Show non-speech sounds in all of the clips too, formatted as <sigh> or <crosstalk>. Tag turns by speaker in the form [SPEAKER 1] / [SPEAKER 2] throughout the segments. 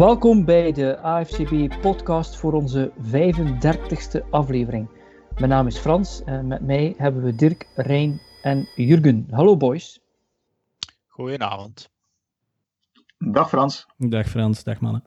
[SPEAKER 1] Welkom bij de AFCB podcast voor onze 35e aflevering. Mijn naam is Frans en met mij hebben we Dirk, Rijn en Jurgen. Hallo boys.
[SPEAKER 2] Goedenavond.
[SPEAKER 3] Dag Frans.
[SPEAKER 4] Dag Frans, dag mannen.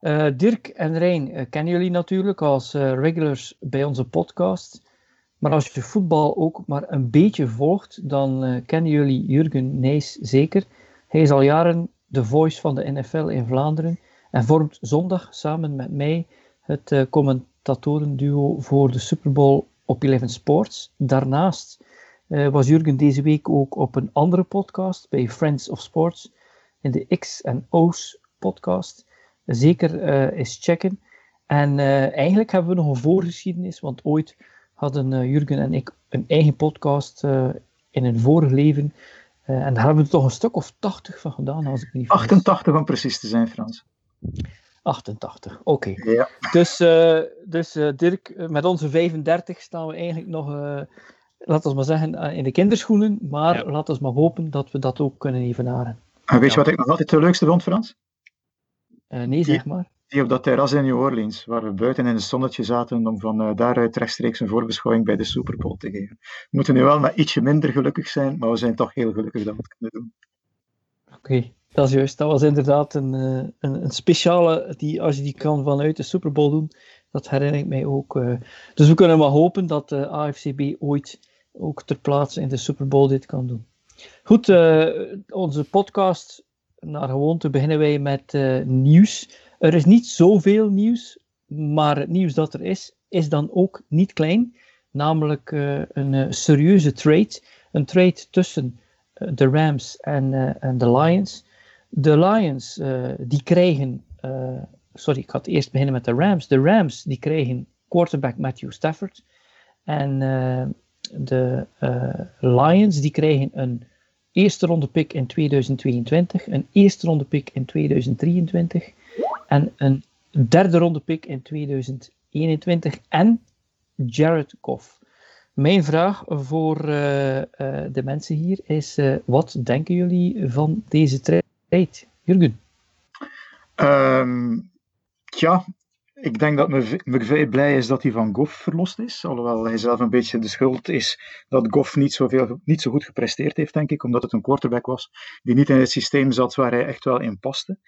[SPEAKER 1] Uh, Dirk en Rijn uh, kennen jullie natuurlijk als uh, regulars bij onze podcast. Maar als je voetbal ook maar een beetje volgt, dan kennen jullie Jurgen Nijs zeker. Hij is al jaren de voice van de NFL in Vlaanderen en vormt zondag samen met mij het commentatorenduo voor de Super Bowl op Eleven Sports. Daarnaast was Jurgen deze week ook op een andere podcast bij Friends of Sports in de X en O's podcast zeker uh, eens checken. En uh, eigenlijk hebben we nog een voorgeschiedenis, want ooit hadden uh, Jurgen en ik een eigen podcast in een vorig leven. En daar hebben we toch een stuk of 80 van gedaan, als ik niet
[SPEAKER 3] 88 om precies te zijn, Frans.
[SPEAKER 1] 88, oké. Okay.
[SPEAKER 3] Ja.
[SPEAKER 1] Dus, dus Dirk, met onze 35 staan we eigenlijk nog, laten we maar zeggen, in de kinderschoenen. Maar ja. laten we maar hopen dat we dat ook kunnen evenaren.
[SPEAKER 3] En weet je wat ik nog altijd het leukste vond, Frans?
[SPEAKER 1] Uh, nee, zeg maar.
[SPEAKER 3] Die op dat terras in New Orleans, waar we buiten in het zonnetje zaten om van uh, daaruit rechtstreeks een voorbeschouwing bij de Super Bowl te geven. We moeten nu wel met ietsje minder gelukkig zijn, maar we zijn toch heel gelukkig dat we het kunnen doen.
[SPEAKER 1] Oké, dat is juist. Dat was inderdaad een, uh, een, een, speciale, die, als je die kan vanuit de Super Bowl doen, dat herinner ik mij ook. dus we kunnen maar hopen dat de AFCB ooit ook ter plaatse in de Super Bowl dit kan doen. Goed, onze podcast naar gewoonte beginnen wij met nieuws. Er is niet zoveel nieuws, maar het nieuws dat er is, is dan ook niet klein. Namelijk uh, een uh, serieuze trade. Een trade tussen de Rams en, de Lions. De Lions die krijgen, sorry, ik het eerst beginnen met de Rams. De Rams die krijgen quarterback Matthew Stafford. En de Lions die krijgen een eerste ronde pick in 2022, een eerste ronde pick in 2023 en een derde ronde pick in 2021 en Jared Goff. Mijn vraag voor uh, uh, de mensen hier is: uh, wat denken jullie van deze trade? Jurgen?
[SPEAKER 3] Um, tja, ik denk dat McVeigh blij is dat hij van Goff verlost is. Alhoewel hij zelf een beetje de schuld is dat Goff niet, zoveel, niet zo goed gepresteerd heeft, denk ik. Omdat het een quarterback was die niet in het systeem zat waar hij echt wel in paste.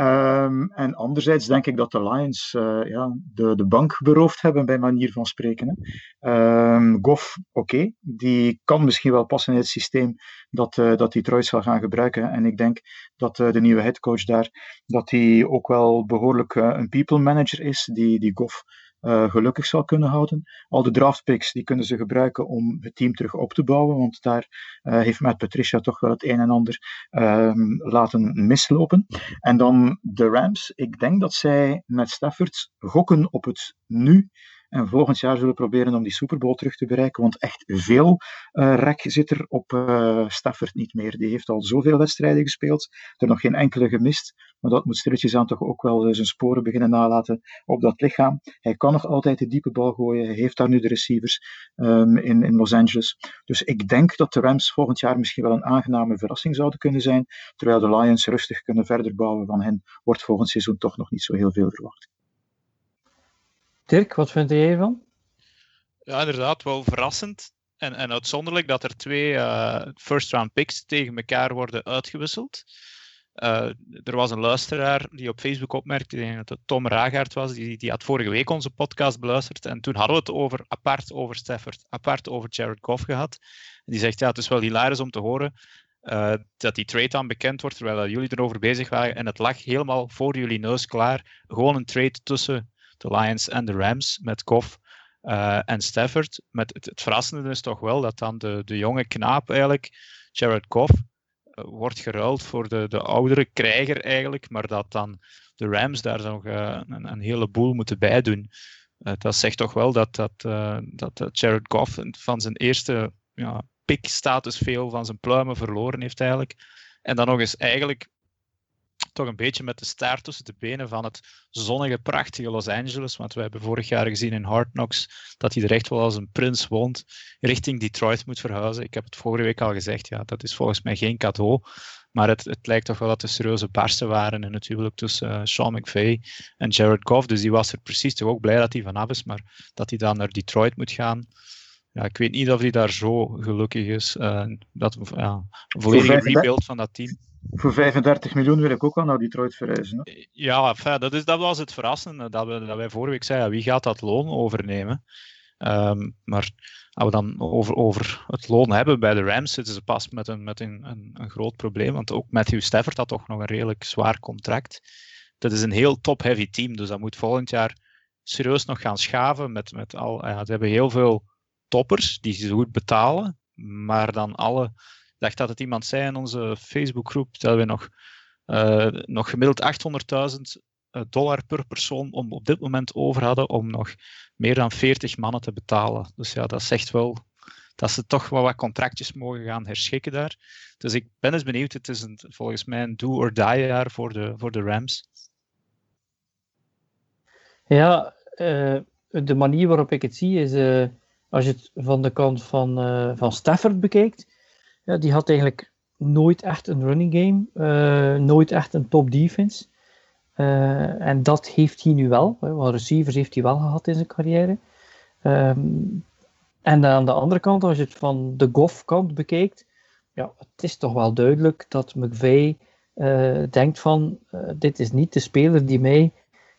[SPEAKER 3] Um, en anderzijds denk ik dat de Lions uh, ja, de, de bank beroofd hebben, bij manier van spreken. Um, Goff, oké, die kan misschien wel passen in het systeem dat, uh, dat Detroit zal gaan gebruiken. En ik denk dat uh, de nieuwe headcoach daar, dat hij ook wel behoorlijk een people manager is, die, die Goff uh, gelukkig zal kunnen houden. Al de draftpicks die kunnen ze gebruiken om het team terug op te bouwen, want daar uh, heeft Matt Patricia toch wel het een en ander um, laten mislopen. En dan de Rams. Ik denk dat zij met Stafford gokken op het nu en volgend jaar zullen proberen om die Super Bowl terug te bereiken. Want echt veel uh, rek zit er op uh, Stafford niet meer. Die heeft al zoveel wedstrijden gespeeld, er nog geen enkele gemist. Maar dat moet stilletjes aan toch ook wel zijn sporen beginnen nalaten op dat lichaam. Hij kan nog altijd de diepe bal gooien. Hij heeft daar nu de receivers um, in, in Los Angeles. Dus ik denk dat de Rams volgend jaar misschien wel een aangename verrassing zouden kunnen zijn. Terwijl de Lions rustig kunnen verder bouwen. Van hen wordt volgend seizoen toch nog niet zo heel veel verwacht.
[SPEAKER 1] Dirk, wat vind jij ervan?
[SPEAKER 2] Ja, inderdaad, wel verrassend en, en uitzonderlijk dat er twee uh, first-round picks tegen elkaar worden uitgewisseld. Uh, er was een luisteraar die op Facebook opmerkte, ik denk dat het Tom Ragaard was, die, die had vorige week onze podcast beluisterd. En toen hadden we het over, apart over Stafford, apart over Jared Goff gehad. En die zegt, ja, het is wel hilarisch om te horen uh, dat die trade dan bekend wordt, terwijl jullie erover bezig waren. En het lag helemaal voor jullie neus klaar. Gewoon een trade tussen de Lions en de Rams met Goff uh, en Stafford. Met het, verrassende is toch wel dat dan de, de jonge knaap eigenlijk, Jared Goff, uh, wordt geruild voor de, de oudere krijger eigenlijk, maar dat dan de Rams daar nog uh, een, een heleboel moeten bijdoen. dat zegt toch wel dat, dat, dat Jared Goff van zijn eerste ja, pick-status veel van zijn pluimen verloren heeft eigenlijk. En dan nog eens eigenlijk toch een beetje met de staart tussen de benen van het zonnige, prachtige Los Angeles. Want we hebben vorig jaar gezien in Hard Knocks dat hij er echt wel als een prins woont, richting Detroit moet verhuizen. Ik heb het vorige week al gezegd, ja, dat is volgens mij geen cadeau. Maar het, het lijkt toch wel dat er serieuze barsten waren in het huwelijk tussen uh, Sean McVay en Jared Goff. Dus die was er precies toch ook blij dat hij vanaf is, maar dat hij dan naar Detroit moet gaan. Ja, ik weet niet of hij daar zo gelukkig is. Uh, dat, ja, een volledige rebuild van dat team.
[SPEAKER 3] Voor 35 miljoen wil ik ook wel naar Detroit verhuizen.
[SPEAKER 2] Ja, dat, is, dat was het verrassende. Dat, we, dat wij vorige week zeiden, wie gaat dat loon overnemen? Um, maar als we dan over, over het loon hebben bij de Rams, zitten ze pas met, een, met een, een groot probleem. Want ook Matthew Stafford had toch nog een redelijk zwaar contract. Dat is een heel top-heavy team, dus dat moet volgend jaar serieus nog gaan schaven. Met, met al, ja, ze hebben heel veel toppers die ze goed betalen, maar dan alle. Dacht dat het iemand zei in onze Facebookgroep dat we nog, uh, nog gemiddeld 800.000 eh, dollar per persoon om op dit moment over hadden om nog meer dan 40 mannen te betalen. Dus ja, dat zegt wel dat ze toch wel wat contractjes mogen gaan herschikken daar. Dus ik ben eens benieuwd. Het is een, volgens mij een do-or-die jaar voor de, voor de Rams.
[SPEAKER 1] Ja, uh, de manier waarop ik het zie is, als je het van de kant van, van Stafford bekijkt, ja, die had eigenlijk nooit echt een running game, nooit echt een top defense. Uh, en dat heeft hij nu wel. Want receivers heeft hij wel gehad in zijn carrière. Um, en aan de andere kant, als je het van de Goff-kant bekijkt, ja, het is toch wel duidelijk dat McVeigh denkt van, uh, dit is niet de speler die mij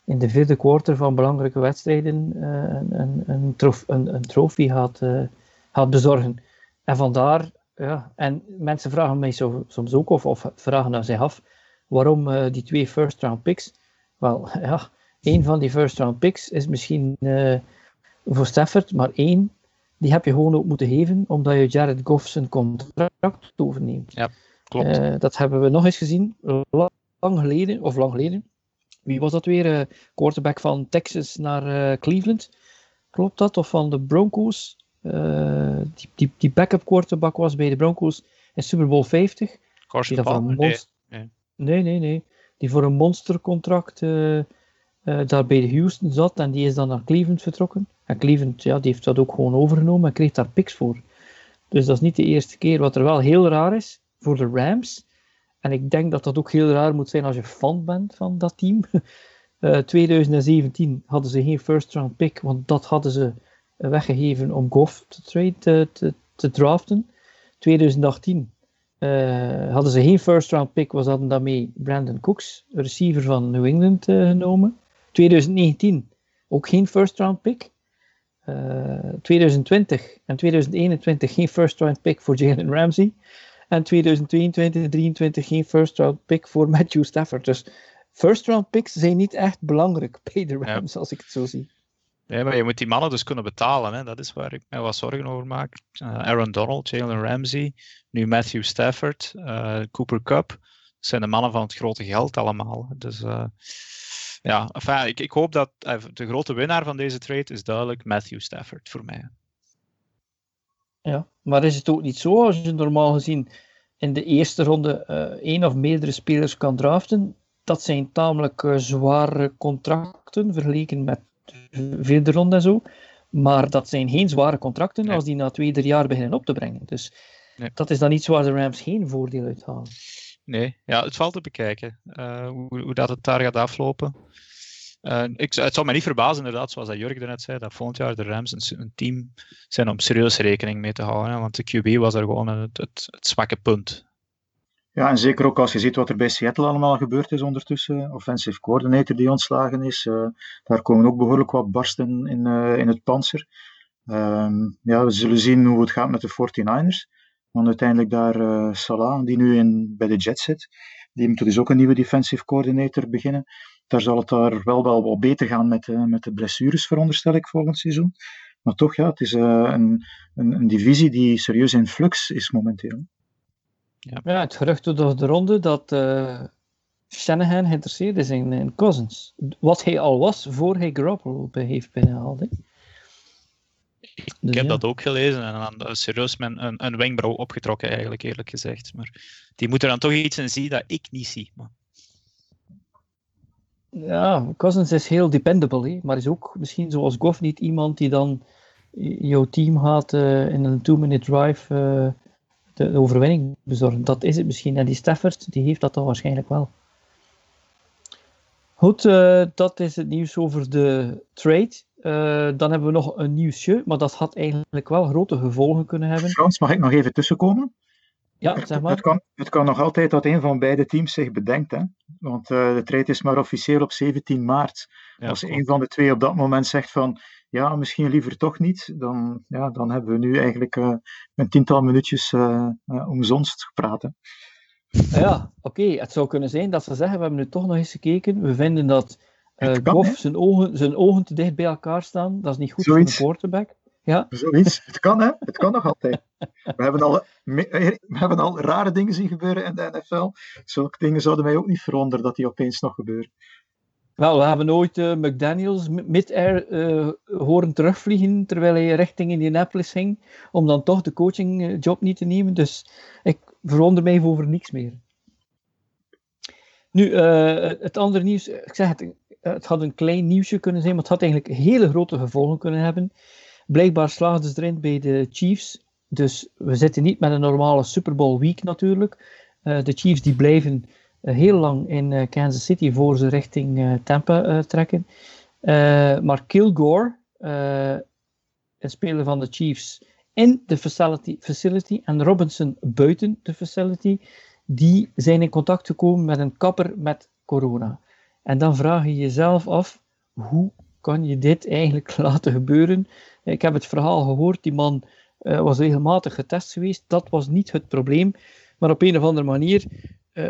[SPEAKER 1] in de vierde quarter van belangrijke wedstrijden een, een, een, een trofee gaat, gaat bezorgen. En vandaar, ja, en mensen vragen mij zo, soms ook, of, of vragen naar zich af, Waarom uh, die twee first round picks? Wel, <laughs> ja, één van die first round picks is misschien uh, voor Stafford, maar één, die heb je gewoon ook moeten geven, omdat je Jared Goff zijn contract overneemt.
[SPEAKER 2] Ja, klopt.
[SPEAKER 1] Uh, dat hebben we nog eens gezien, lang geleden, of lang geleden. Wie was dat weer? quarterback van Texas naar Cleveland. Klopt dat? Of van de Broncos? Die, die, die backup quarterback was bij de Broncos in Super Bowl 50.
[SPEAKER 2] Carson die dat nee. nee.
[SPEAKER 1] Nee, nee, nee. Die voor een monstercontract uh, uh, daar bij de Houston zat en die is dan naar Cleveland vertrokken. En Cleveland ja, die heeft dat ook gewoon overgenomen en kreeg daar picks voor. Dus dat is niet de eerste keer. Wat er wel heel raar is voor de Rams, en ik denk dat dat ook heel raar moet zijn als je fan bent van dat team. <laughs> Uh, 2017 hadden ze geen first round pick, want dat hadden ze weggegeven om Goff te, trade, te, te, te draften. 2018 uh, hadden ze geen first round pick, was hadden daarmee Brandon Cooks, receiver van New England, uh, genomen. 2019 ook geen first round pick. Uh, eh, 2020 en 2021 geen first round pick voor Jalen Ramsey. En 2022 en 2023 geen first round pick voor Matthew Stafford. Dus first round picks zijn niet echt belangrijk bij de Rams, ja. als ik het zo zie.
[SPEAKER 2] Maar je moet die mannen dus kunnen betalen. Hè? Dat is waar ik mij wat zorgen over maak. Uh, Aaron Donald, Jalen Ramsey, nu Matthew Stafford, uh, Cooper Cup. Dat zijn de mannen van het grote geld allemaal. Dus uh, ja, ik, ik hoop dat de grote winnaar van deze trade is duidelijk Matthew Stafford voor mij.
[SPEAKER 1] Ja, maar is het ook niet zo als je normaal gezien in de eerste ronde één of meerdere spelers kan draften? Dat zijn tamelijk zware contracten vergeleken met vierde ronde en zo. Maar dat zijn geen zware contracten als die na twee, drie jaar beginnen op te brengen. Dus nee. dat is dan iets waar de Rams geen voordeel uit halen.
[SPEAKER 2] Nee, ja, het valt te bekijken uh, hoe, hoe dat het daar gaat aflopen. Uh, ik, het zou me niet verbazen, inderdaad, zoals dat Jurk net zei, dat volgend jaar de Rams een, een team zijn om serieus rekening mee te houden. Want de QB was er gewoon het, het, het zwakke punt.
[SPEAKER 3] Ja, en zeker ook als je ziet wat er bij Seattle allemaal gebeurd is ondertussen. Offensive coordinator die ontslagen is. Uh, daar komen ook behoorlijk wat barsten in, uh, in het panzer. Um, ja, we zullen zien hoe het gaat met de 49ers. Want uiteindelijk daar uh, Salah, die nu in, bij de Jets zit, die moet dus ook een nieuwe defensive coordinator beginnen. Daar zal het daar wel, wel wat beter gaan met, met de blessures, veronderstel ik, volgend seizoen. Maar toch, ja, het is een, een, een divisie die serieus in flux is momenteel.
[SPEAKER 1] Ja. ja, het gerucht door de ronde dat uh, Shanahan geïnteresseerd is in, in, Cousins. Wat hij al was voor hij Garoppolo heeft binnengehaald.
[SPEAKER 2] Ik dus heb ja. dat ook gelezen en dan uh, serieus met een, een wenkbrauw opgetrokken, eigenlijk, eerlijk gezegd. Maar die moeten dan toch iets in zien dat ik niet zie. Maar...
[SPEAKER 1] Ja, Cousins is heel dependable, hè? maar is ook misschien zoals Goff niet iemand die dan jouw team gaat uh, in een two-minute drive de, overwinning bezorgen. Dat is het misschien. En die Stafford, die heeft dat dan waarschijnlijk wel. Goed, uh, dat is het nieuws over de trade. Uh, dan hebben we nog een nieuwsje, maar dat had eigenlijk wel grote gevolgen kunnen hebben.
[SPEAKER 3] Frans, mag ik nog even tussenkomen?
[SPEAKER 1] Ja, zeg maar.
[SPEAKER 3] Het kan, het kan nog altijd dat een van beide teams zich bedenkt. Hè? Want uh, de trade is maar officieel op 17 maart. Ja, Als een van de twee op dat moment zegt van ja, misschien liever toch niet, dan, ja, dan hebben we nu eigenlijk uh, een tiental minuutjes uh, omzonst gepraat. Hè?
[SPEAKER 1] Ja, oké. Okay. Het zou kunnen zijn dat ze zeggen, we hebben nu toch nog eens gekeken. We vinden dat uh, Goff zijn ogen, zijn ogen te dicht bij elkaar staan. Dat is niet goed Zoiets. voor de quarterback. Ja.
[SPEAKER 3] Zoiets. <laughs> Het kan, hè? Het kan nog altijd. We hebben, al, we hebben al rare dingen zien gebeuren in de NFL. Zulke dingen zouden mij ook niet verwonderen dat die opeens nog gebeuren.
[SPEAKER 1] Wel, we hebben ooit uh, McDaniels mid-air uh, horen terugvliegen terwijl hij richting Indianapolis ging, om dan toch de coachingjob niet te nemen. Dus ik verwonder mij over niks meer. Nu, het andere nieuws, ik zeg het, het had een klein nieuwsje kunnen zijn, maar het had eigenlijk hele grote gevolgen kunnen hebben. Blijkbaar slaagden ze erin bij de Chiefs. Dus we zitten niet met een normale Super Bowl week natuurlijk. De Chiefs die blijven heel lang in uh, Kansas City voor ze richting Tampa trekken. maar Kilgore, een speler van de Chiefs, in de facility, facility en Robinson buiten de facility, die zijn in contact gekomen met een kapper met corona. En dan vraag je jezelf af, hoe kan je dit eigenlijk <laughs> laten gebeuren? Ik heb het verhaal gehoord, die man was regelmatig getest geweest. Dat was niet het probleem. Maar op een of andere manier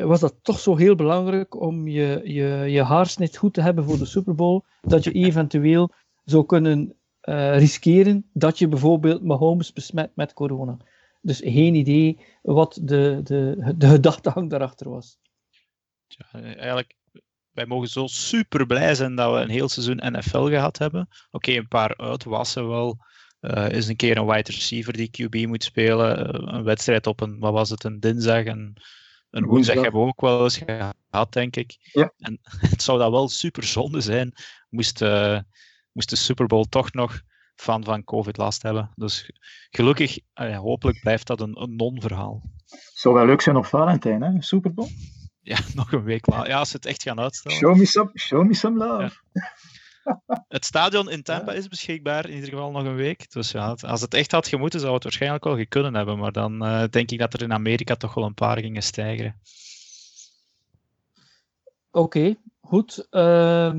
[SPEAKER 1] was dat toch zo heel belangrijk om je, je, je haarsnit goed te hebben voor de Super Bowl, dat je eventueel zou kunnen uh, riskeren dat je bijvoorbeeld Mahomes besmet met corona. Dus geen idee wat de, de, de gedachtegang daarachter was.
[SPEAKER 2] Eigenlijk wij mogen zo super blij zijn dat we een heel seizoen NFL gehad hebben. Oké, een paar uitwassen wel. Uh, is een keer een wide receiver die QB moet spelen. Een wedstrijd op een, wat was het, een dinsdag en een woensdag hebben we ook wel eens gehad, denk ik.
[SPEAKER 3] Ja.
[SPEAKER 2] En <laughs> het zou dat wel super zonde zijn, moest, uh, moest de Super Bowl toch nog van, van COVID last hebben. Dus gelukkig, hopelijk blijft dat een, een non-verhaal.
[SPEAKER 3] Zou wel leuk zijn op Valentijn, hè? Super Bowl?
[SPEAKER 2] Ja, <laughs> nog een week later. Ja, als ze het echt gaan uitstellen.
[SPEAKER 3] Show me some, show me some love. <laughs>
[SPEAKER 2] Het stadion in Tampa is beschikbaar, in ieder geval nog een week. Dus ja, als het echt had gemoeten, zou het waarschijnlijk wel kunnen hebben. Maar dan uh, denk ik dat er in Amerika toch wel een paar gingen stijgen.
[SPEAKER 1] Oké, okay, goed. Uh,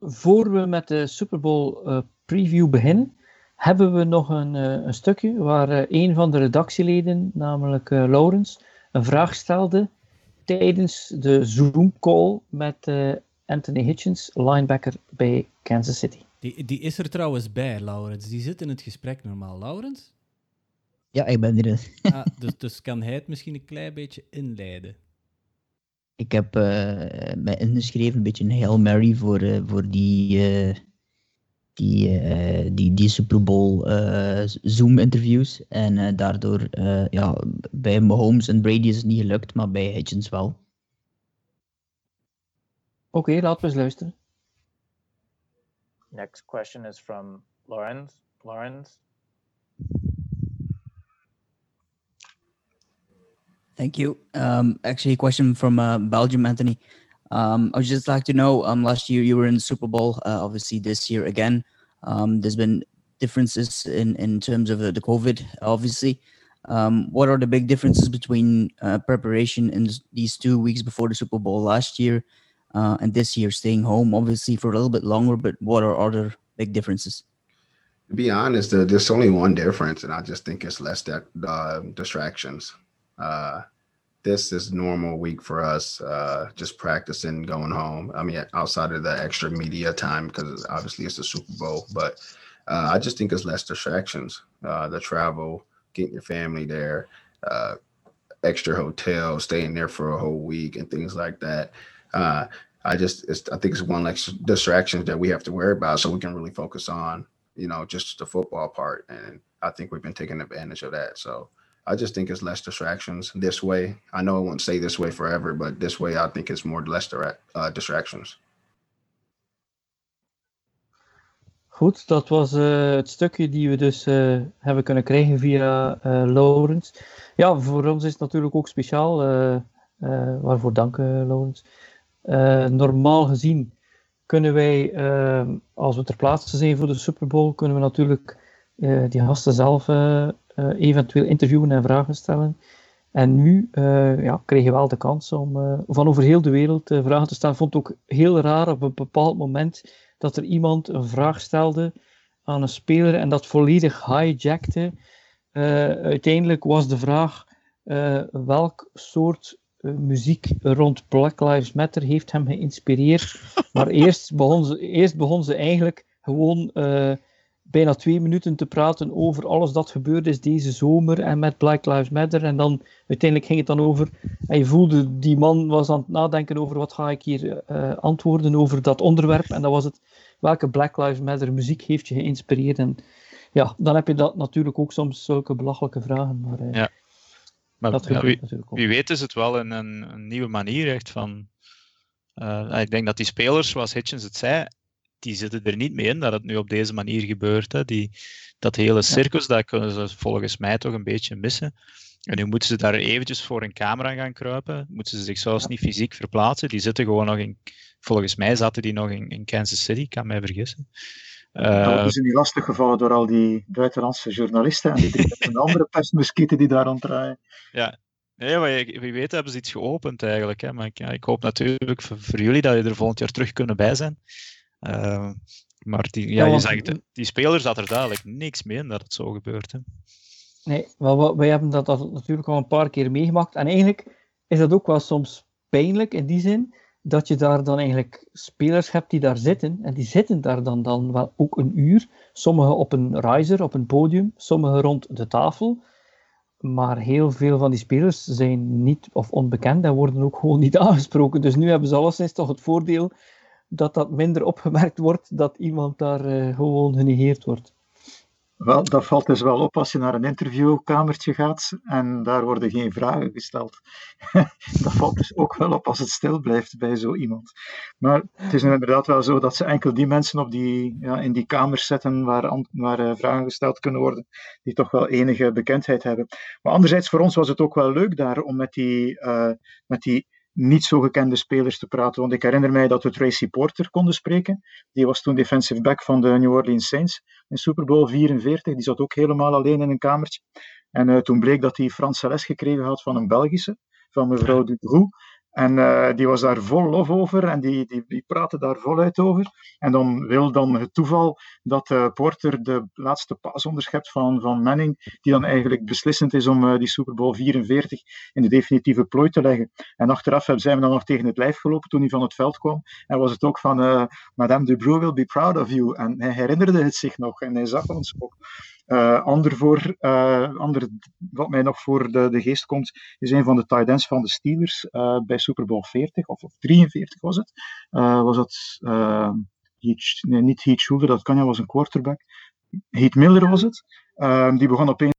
[SPEAKER 1] voor we met de Super Bowl uh, preview beginnen, hebben we nog een, uh, een stukje waar een van de redactieleden, namelijk Laurens, een vraag stelde tijdens de Zoom-call met uh, Anthony Hitchens, linebacker bij Kansas City.
[SPEAKER 4] Die, die is er trouwens bij, Laurens. Die zit in het gesprek normaal. Laurens?
[SPEAKER 5] Ja, ik ben er. <laughs>
[SPEAKER 4] ah, dus, dus kan hij het misschien een klein beetje inleiden?
[SPEAKER 5] Ik heb uh, mij ingeschreven, een beetje een Hail Mary voor, uh, voor die, uh, die, uh, die, die Super Bowl uh, Zoom-interviews. En uh, daardoor, ja, bij Mahomes en Brady is het niet gelukt, maar bij Hitchens wel. Oké,
[SPEAKER 1] okay, laten we eens luisteren.
[SPEAKER 6] Next question is from Lawrence. Lawrence.
[SPEAKER 5] Thank you. Um, actually, a question from Belgium, Anthony. Um, I would just like to know. Um, last year you were in the Super Bowl. Uh, obviously, this year again. Um, there's been differences in in terms of the, the COVID. Obviously, um, what are the big differences between uh, preparation in these two weeks before the Super Bowl last year uh, and this year, staying home obviously for a little bit longer? But what are other big differences?
[SPEAKER 7] To be honest, uh, there's only one difference, and I just think it's less uh, distractions. Uh, this is normal week for us, uh, just practicing, going home. I mean, outside of the extra media time, because obviously it's the Super Bowl, but uh, I just think it's less distractions. The travel, getting your family there, extra hotel, staying there for a whole week, and things like that. Uh, I just, I think it's one like distractions that we have to worry about, so we can really focus on, you know, just the football part. And I think we've been taking advantage of that. So I just think it's less distractions this way. I know it won't stay this way forever, but this way I think it's more less direct, uh, distractions.
[SPEAKER 1] Goed, dat was eh, het stukje die we dus eh, hebben kunnen krijgen via eh Laurens. Ja, voor ons is het natuurlijk ook speciaal. waarvoor dank, Laurens. Eh, normaal gezien kunnen wij, eh, als we ter plaatse zijn voor de Super Bowl, kunnen we natuurlijk eh, die gasten zelf eventueel interviewen en vragen stellen. En nu ja, kreeg je wel de kans om van over heel de wereld vragen te stellen. Vond het ook heel raar op een bepaald moment dat er iemand een vraag stelde aan een speler en dat volledig hijackte. Uiteindelijk was de vraag welk soort muziek rond Black Lives Matter heeft hem geïnspireerd. Maar <laughs> eerst begon ze, eerst begon ze eigenlijk gewoon eh, bijna twee minuten te praten over alles dat gebeurd is deze zomer en met Black Lives Matter. En dan uiteindelijk ging het dan over, en je voelde die man was aan het nadenken over wat ga ik hier eh, antwoorden over dat onderwerp. En dan was het, welke Black Lives Matter muziek heeft je geïnspireerd? En ja, dan heb je dat natuurlijk ook soms zulke belachelijke vragen. Maar eh,
[SPEAKER 2] Ja. Maar
[SPEAKER 1] dat
[SPEAKER 2] ja, wie, weet is het wel een, een, nieuwe manier echt van... eh, ik denk dat die spelers, zoals Hitchens het zei, die zitten er niet mee in dat het nu op deze manier gebeurt. Hè. Die, dat hele circus, dat kunnen ze volgens mij toch een beetje missen. En nu moeten ze daar eventjes voor een camera gaan kruipen. Moeten ze zich zelfs niet fysiek verplaatsen. Die zitten gewoon nog in... Volgens mij zaten die nog in, in Kansas City, ik kan mij vergissen.
[SPEAKER 3] Dat
[SPEAKER 2] Eh,
[SPEAKER 3] is niet lastig gevallen door al die buitenlandse journalisten en die <laughs> andere pestmuskieten die daar ronddraaien.
[SPEAKER 2] Nee, maar wie weet hebben ze iets geopend eigenlijk. Hè. Maar ik, ja, ik hoop natuurlijk voor, voor jullie dat je er volgend jaar terug kunnen bij zijn. Eh, maar die, ja,
[SPEAKER 1] Ja,
[SPEAKER 2] je zegt, die spelers had er duidelijk niks mee in dat het zo gebeurt. Hè.
[SPEAKER 1] Nee, wel, wij hebben dat, al natuurlijk al een paar keer meegemaakt. En eigenlijk is dat ook wel soms pijnlijk in die zin dat je daar dan eigenlijk spelers hebt die daar zitten. En die zitten daar dan, dan wel ook een uur. Sommigen op een riser, op een podium, sommigen rond de tafel. Maar heel veel van die spelers zijn niet of onbekend en worden ook gewoon niet <laughs> aangesproken. Dus nu hebben ze alleszins toch het voordeel dat dat minder opgemerkt wordt, dat iemand daar eh, gewoon genegeerd wordt.
[SPEAKER 3] Wel, dat valt dus wel op als je naar een interviewkamertje gaat en daar worden geen vragen gesteld. <laughs> dat valt dus ook wel op als het stil blijft bij zo iemand. Maar het is inderdaad wel zo dat ze enkel die mensen op die, ja, in die kamers zetten waar, waar eh, vragen gesteld kunnen worden, die toch wel enige bekendheid hebben. Maar anderzijds, voor ons was het ook wel leuk daar om met die, eh, met die niet zo gekende spelers te praten. Want ik herinner mij dat we Tracy Porter konden spreken. Die was toen defensive back van de New Orleans Saints in Super Bowl 44. Die zat ook helemaal alleen in een kamertje. En eh, toen bleek dat hij Franse les gekregen had van een Belgische, van mevrouw Dutroux. En eh, die was daar vol lof over en die, die, die praatte daar voluit over. En dan wil dan het toeval dat eh, Porter de laatste paas onderschept van, van Manning, die dan eigenlijk beslissend is om eh, die Super Bowl 44 in de definitieve plooi te leggen. En achteraf zijn we dan nog tegen het lijf gelopen toen hij van het veld kwam. En was het ook van, Madame Dutroux will be proud of you. En hij herinnerde het zich nog en hij zag ons ook. Eh, ander, voor, eh, ander wat mij nog voor de, de geest komt, is een van de tight ends van de Steelers eh, bij Super Bowl 40 of, of 43 was het. Was het uh, Heath, nee, niet Heath Schuler, dat kan ja, was een quarterback. Heath Miller was het. Uh, die begon opeens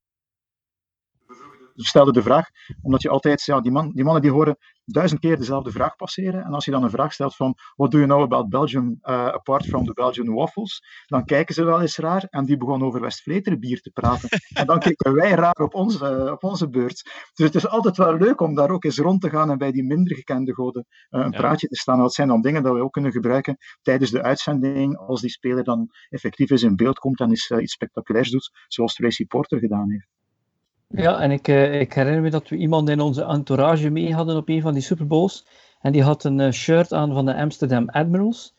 [SPEAKER 3] stelde de vraag, omdat je altijd, ja, die, man, die mannen die horen duizend keer dezelfde vraag passeren. En als je dan een vraag stelt van, what do you know about Belgium uh, apart from the Belgian waffles? Dan kijken ze wel eens raar. En die begon over West-Vleteren bier te praten. <laughs> en dan keken wij raar op onze, uh, op onze beurt. Dus het is altijd wel leuk om daar ook eens rond te gaan en bij die minder gekende goden uh, een ja. praatje te staan. Dat zijn dan dingen dat we ook kunnen gebruiken tijdens de uitzending, als die speler dan effectief eens in beeld komt en uh, iets spectaculairs doet, zoals Tracy Porter gedaan heeft.
[SPEAKER 1] Ja, en ik, uh, ik, herinner me dat we iemand in onze entourage mee hadden op een van die Super Bowls. En die had een uh, shirt aan van de Amsterdam Admirals.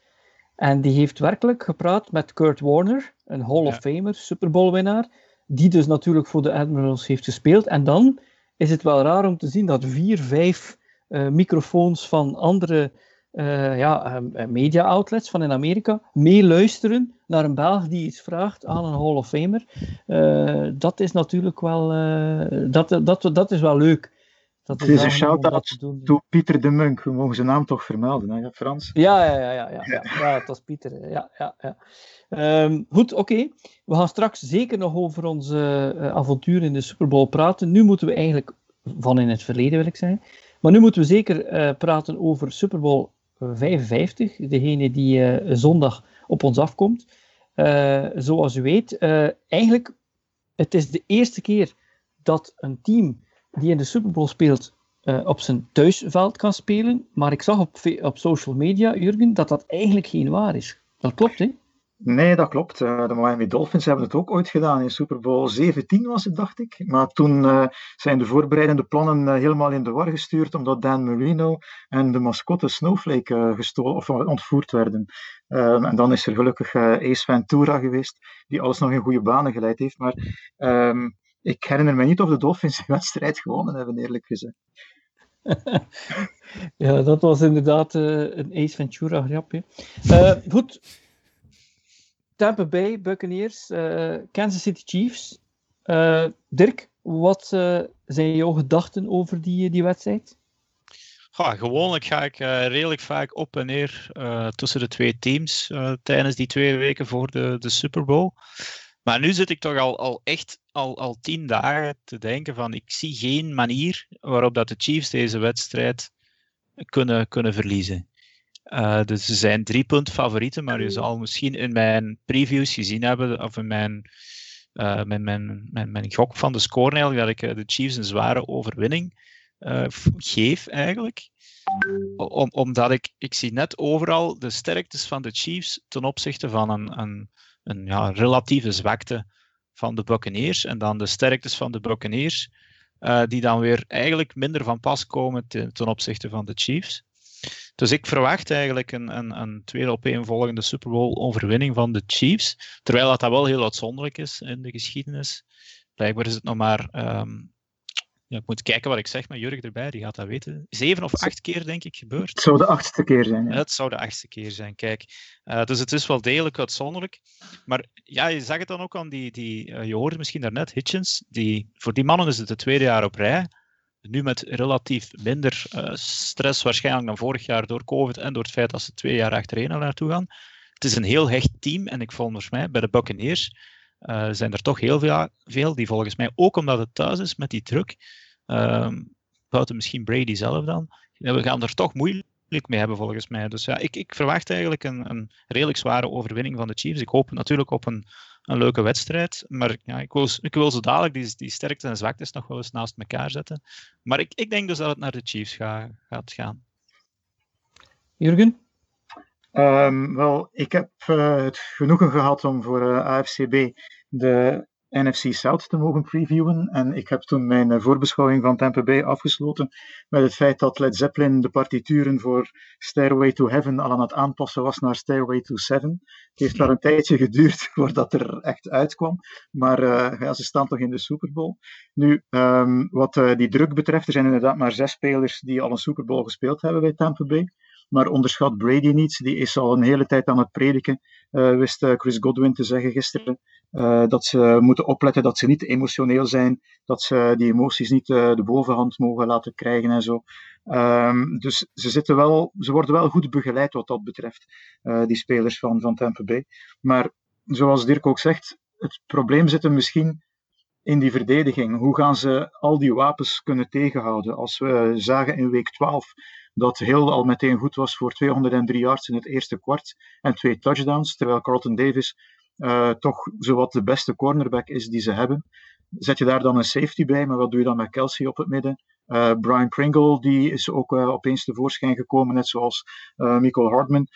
[SPEAKER 1] En die heeft werkelijk gepraat met Kurt Warner, een Hall ja. of Famer, Super Bowl winnaar. Die dus natuurlijk voor de Admirals heeft gespeeld. En dan is het wel raar om te zien dat vier, vijf uh, microfoons van andere ja, media outlets van in Amerika meeluisteren naar een Belg die iets vraagt aan een Hall of Famer. Uh, dat is natuurlijk wel, uh, dat, dat, dat is wel leuk.
[SPEAKER 3] Dat is, is een shout-out to Pieter de Munk. We mogen zijn naam toch vermelden, hè, Frans?
[SPEAKER 1] Ja, ja, ja, ja, ja, ja. ja het was Pieter. Ja, ja, ja. Um, goed, oké. Okay. We gaan straks zeker nog over onze uh, avontuur in de Super Bowl praten. Nu moeten we eigenlijk, van in het verleden wil ik zeggen, maar nu moeten we zeker praten over Super Bowl 55, degene die zondag op ons afkomt. Eh, zoals u weet, eh, eigenlijk, het is de eerste keer dat een team die in de Super Bowl speelt, eh, op zijn thuisveld kan spelen. Maar ik zag op, op social media, Jurgen, dat dat eigenlijk geen waar is. Dat klopt, hè?
[SPEAKER 3] Nee, dat klopt. Eh, de Miami Dolphins hebben het ook ooit gedaan. In Super Bowl 17 was het, dacht ik. Maar toen eh, zijn de voorbereidende plannen eh, helemaal in de war gestuurd, omdat Dan Marino en de mascotte Snowflake gestolen of ontvoerd werden. Ehm, en dan is er gelukkig Ace Ventura geweest, die alles nog in goede banen geleid heeft. Maar ehm, ik herinner me niet of de Dolphins de wedstrijd gewonnen hebben, eerlijk gezegd. <laughs>
[SPEAKER 1] Ja, dat was inderdaad een Ace Ventura grapje. Goed. Tampa Bay Buccaneers, eh, Kansas City Chiefs. Eh, Dirk, wat eh, zijn jouw gedachten over die, die wedstrijd?
[SPEAKER 2] Ja, gewoonlijk ga ik redelijk vaak op en neer tussen de twee teams tijdens die twee weken voor de, de Super Bowl. Maar nu zit ik toch al, al echt al, al tien dagen te denken van ik zie geen manier waarop dat de Chiefs deze wedstrijd kunnen, kunnen verliezen. Eh, dus ze zijn drie punt favorieten, maar je zal misschien in mijn previews gezien hebben, of in mijn, eh, mijn, mijn, mijn, mijn gok van de score eigenlijk, dat ik eh, de Chiefs een zware overwinning geef eigenlijk. Om, omdat ik, ik zie net overal de sterktes van de Chiefs ten opzichte van een, een, een ja, relatieve zwakte van de Buccaneers. En dan de sterktes van de Buccaneers, die dan weer eigenlijk minder van pas komen ten, ten opzichte van de Chiefs. Dus ik verwacht eigenlijk een, een, een tweede opeenvolgende Super Bowl overwinning van de Chiefs. Terwijl dat, dat wel heel uitzonderlijk is in de geschiedenis. Blijkbaar is het nog maar ehm, ja, ik moet kijken wat ik zeg met Jurg erbij, die gaat dat weten. Zeven of acht keer, denk ik, gebeurd.
[SPEAKER 3] Het zou de achtste keer zijn. Ja.
[SPEAKER 2] Het zou de achtste keer zijn, kijk. Uh, dus het is wel degelijk uitzonderlijk. Maar ja, je zag het dan ook aan die... die uh, je hoorde misschien daarnet, Hitchens. Die, voor die mannen is het het tweede jaar op rij. Nu met relatief minder uh, stress waarschijnlijk dan vorig jaar door COVID en door het feit dat ze twee jaar achtereen al naartoe gaan. Het is een heel hecht team en ik volgens mij bij de Buccaneers uh, zijn er toch heel veel, die volgens mij, ook omdat het thuis is met die druk, um, buiten misschien Brady zelf dan, we gaan er toch moeilijk mee hebben volgens mij. Dus ja, ik, ik verwacht eigenlijk een, een, redelijk zware overwinning van de Chiefs. Ik hoop natuurlijk op een, een leuke wedstrijd, maar ja, ik, wil, ik wil zo dadelijk die, die sterkte en zwaktes nog wel eens naast elkaar zetten. Maar ik, ik denk dus dat het naar de Chiefs ga, gaat gaan.
[SPEAKER 1] Jurgen?
[SPEAKER 3] Um, wel, ik heb uh, het genoegen gehad om voor uh, AFCB de NFC South te mogen previewen. En ik heb toen mijn uh, voorbeschouwing van Tampa Bay afgesloten met het feit dat Led Zeppelin de partituren voor Stairway to Heaven al aan het aanpassen was naar Stairway to Seven. Het heeft wel een tijdje geduurd <laughs> voordat er echt uitkwam. Maar uh, ja, ze staan toch in de Super Bowl. Nu, um, wat uh, die druk betreft, er zijn inderdaad maar zes spelers die al een Super Bowl gespeeld hebben bij Tampa Bay. Maar onderschat Brady niet. Die is al een hele tijd aan het prediken. Wist Chris Godwin te zeggen gisteren. Uh, dat ze moeten opletten dat ze niet emotioneel zijn. Dat ze die emoties niet de bovenhand mogen laten krijgen en zo. Um, dus ze, zitten wel, ze worden wel goed begeleid wat dat betreft. die spelers van, van Tampa Bay. Maar zoals Dirk ook zegt. Het probleem zit hem misschien in die verdediging. Hoe gaan ze al die wapens kunnen tegenhouden? Als we zagen in week 12 dat Hill al meteen goed was voor 203 yards in het eerste kwart en twee touchdowns, terwijl Carlton Davis uh, toch zowat de beste cornerback is die ze hebben. Zet je daar dan een safety bij, maar wat doe je dan met Kelsey op het midden? Uh, Brian Pringle, die is ook uh, opeens tevoorschijn gekomen, net zoals uh, Michael Hardman.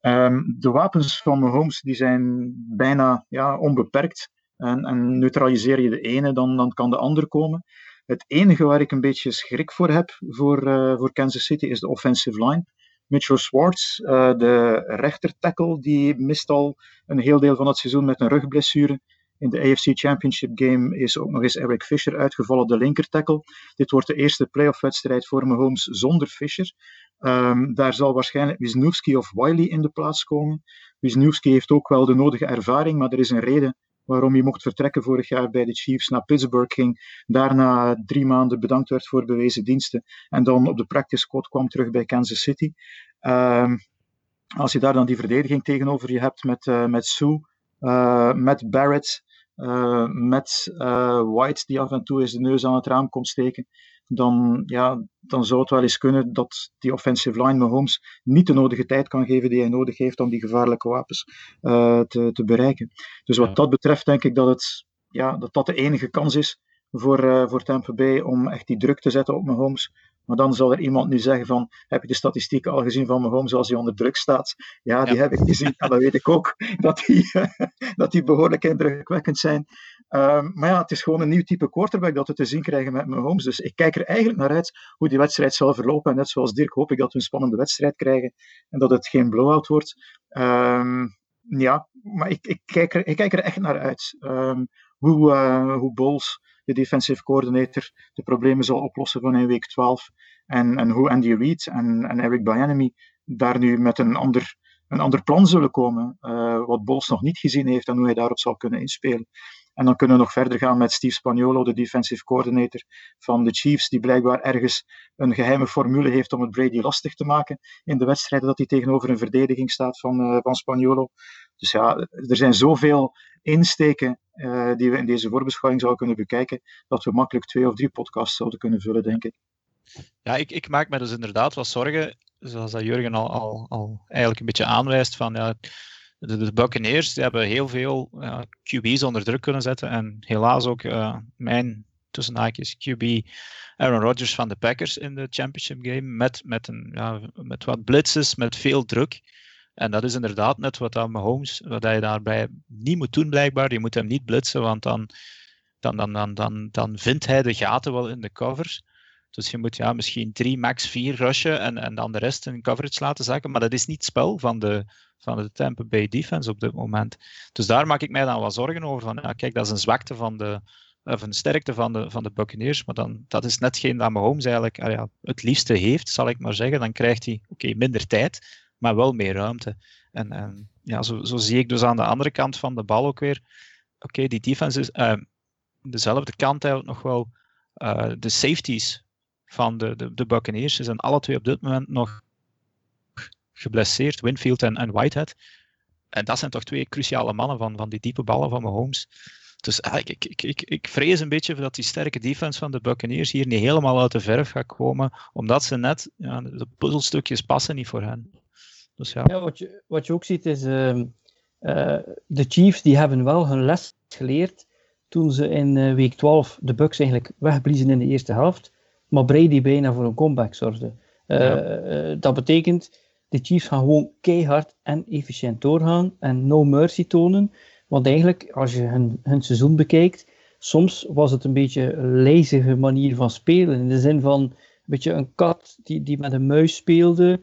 [SPEAKER 3] Um, de wapens van Mahomes die zijn bijna ja, onbeperkt. En, en neutraliseer je de ene, dan, dan kan de ander komen. Het enige waar ik een beetje schrik voor heb voor, voor Kansas City is de offensive line. Mitchell Schwartz, uh, de rechter tackle, die mist al een heel deel van het seizoen met een rugblessure. In de AFC Championship game is ook nog eens Eric Fisher uitgevallen, de linker tackle. Dit wordt de eerste playoff-wedstrijd voor Mahomes zonder Fisher. Um, daar zal waarschijnlijk Wisniewski of Wiley in de plaats komen. Wisniewski heeft ook wel de nodige ervaring, maar er is een reden waarom hij mocht vertrekken vorig jaar bij de Chiefs naar Pittsburgh ging. Daarna drie maanden bedankt werd voor bewezen diensten. En dan op de practice squad kwam terug bij Kansas City. Um, als je daar dan die verdediging tegenover je hebt met, uh, met Sue, uh, met Barrett, uh, met White die af en toe eens de neus aan het raam komt steken, dan, ja, dan zou het wel eens kunnen dat die offensive line Mahomes niet de nodige tijd kan geven die hij nodig heeft om die gevaarlijke wapens uh, te, te bereiken. Dus wat dat betreft denk ik dat het, ja, dat, dat de enige kans is voor, uh, voor Tampa Bay om echt die druk te zetten op Mahomes. Maar dan zal er iemand nu zeggen van, heb je de statistieken al gezien van Mahomes als hij onder druk staat? Ja, die ja. heb ik gezien. En dan weet ik ook <laughs> dat die, <laughs> dat die behoorlijk indrukwekkend zijn. Um, maar ja, het is gewoon een nieuw type quarterback dat we te zien krijgen met Mahomes. Dus ik kijk er eigenlijk naar uit hoe die wedstrijd zal verlopen. En net zoals Dirk hoop ik dat we een spannende wedstrijd krijgen. En dat het geen blowout wordt. Um, ja, maar ik, ik, kijk er, ik kijk er echt naar uit. Um, hoe, uh, hoe de defensive coordinator, de problemen zal oplossen van in week 12. En, en hoe Andy Reid en, en Eric Bieniemy daar nu met een ander, een ander plan zullen komen, uh, wat Bols nog niet gezien heeft en hoe hij daarop zal kunnen inspelen. En dan kunnen we nog verder gaan met Steve Spagnuolo, de defensive coordinator van de Chiefs, die blijkbaar ergens een geheime formule heeft om het Brady lastig te maken in de wedstrijden dat hij tegenover een verdediging staat van, uh, van Spagnuolo. Dus ja, er zijn zoveel insteken uh, die we in deze voorbeschouwing zouden kunnen bekijken, dat we makkelijk twee of drie podcasts zouden kunnen vullen, denk ik.
[SPEAKER 2] Ja, ik, ik maak me dus inderdaad wat zorgen, zoals dat Jurgen al, al, al eigenlijk een beetje aanwijst, van ja, de, de Buccaneers die hebben heel veel QB's onder druk kunnen zetten en helaas ook uh, mijn tussen haakjes QB Aaron Rodgers van de Packers in de championship game met, met, een, ja, met wat blitzes, met veel druk. En dat is inderdaad net wat aan Mahomes, wat hij daarbij niet moet doen blijkbaar. Je moet hem niet blitsen, want dan, dan, dan, dan, dan, dan vindt hij de gaten wel in de covers. Dus je moet ja, misschien drie, max vier rushen en, en dan de rest in coverage laten zakken. Maar dat is niet het spel van de, van de Tampa Bay defense op dit moment. Dus daar maak ik mij dan wel zorgen over. Van, ja, kijk, dat is een zwakte van de, of een sterkte van de, van de Buccaneers. Maar dan, dat is net geen dat Mahomes eigenlijk ah ja, het liefste heeft, zal ik maar zeggen. Dan krijgt hij oké minder tijd, maar wel meer ruimte. En, en ja, zo, zo, zie ik dus aan de andere kant van de bal ook weer. Oké, die defense is uh, dezelfde kant eigenlijk nog wel. Uh, de safeties van de, de, de Buccaneers zijn alle twee op dit moment nog geblesseerd, Winfield en, en Whitehead. En dat zijn toch twee cruciale mannen van, van die diepe ballen van Mahomes. Dus ah, ik, ik, ik, ik vrees een beetje dat die sterke defense van de Buccaneers hier niet helemaal uit de verf gaat komen, omdat ze net, ja, de puzzelstukjes passen niet voor hen. Dus ja.
[SPEAKER 1] ja wat, je, wat je ook ziet is, uh, uh, de Chiefs die hebben wel hun les geleerd toen ze in uh, week 12 de Bucks eigenlijk wegbliezen in de eerste helft, maar Brady bijna voor een comeback zorgde. Ja. dat betekent, de Chiefs gaan gewoon keihard en efficiënt doorgaan en no mercy tonen. Want eigenlijk, als je hun, hun seizoen bekijkt, soms was het een beetje een lijzige manier van spelen. In de zin van een beetje een kat die, die met een muis speelde.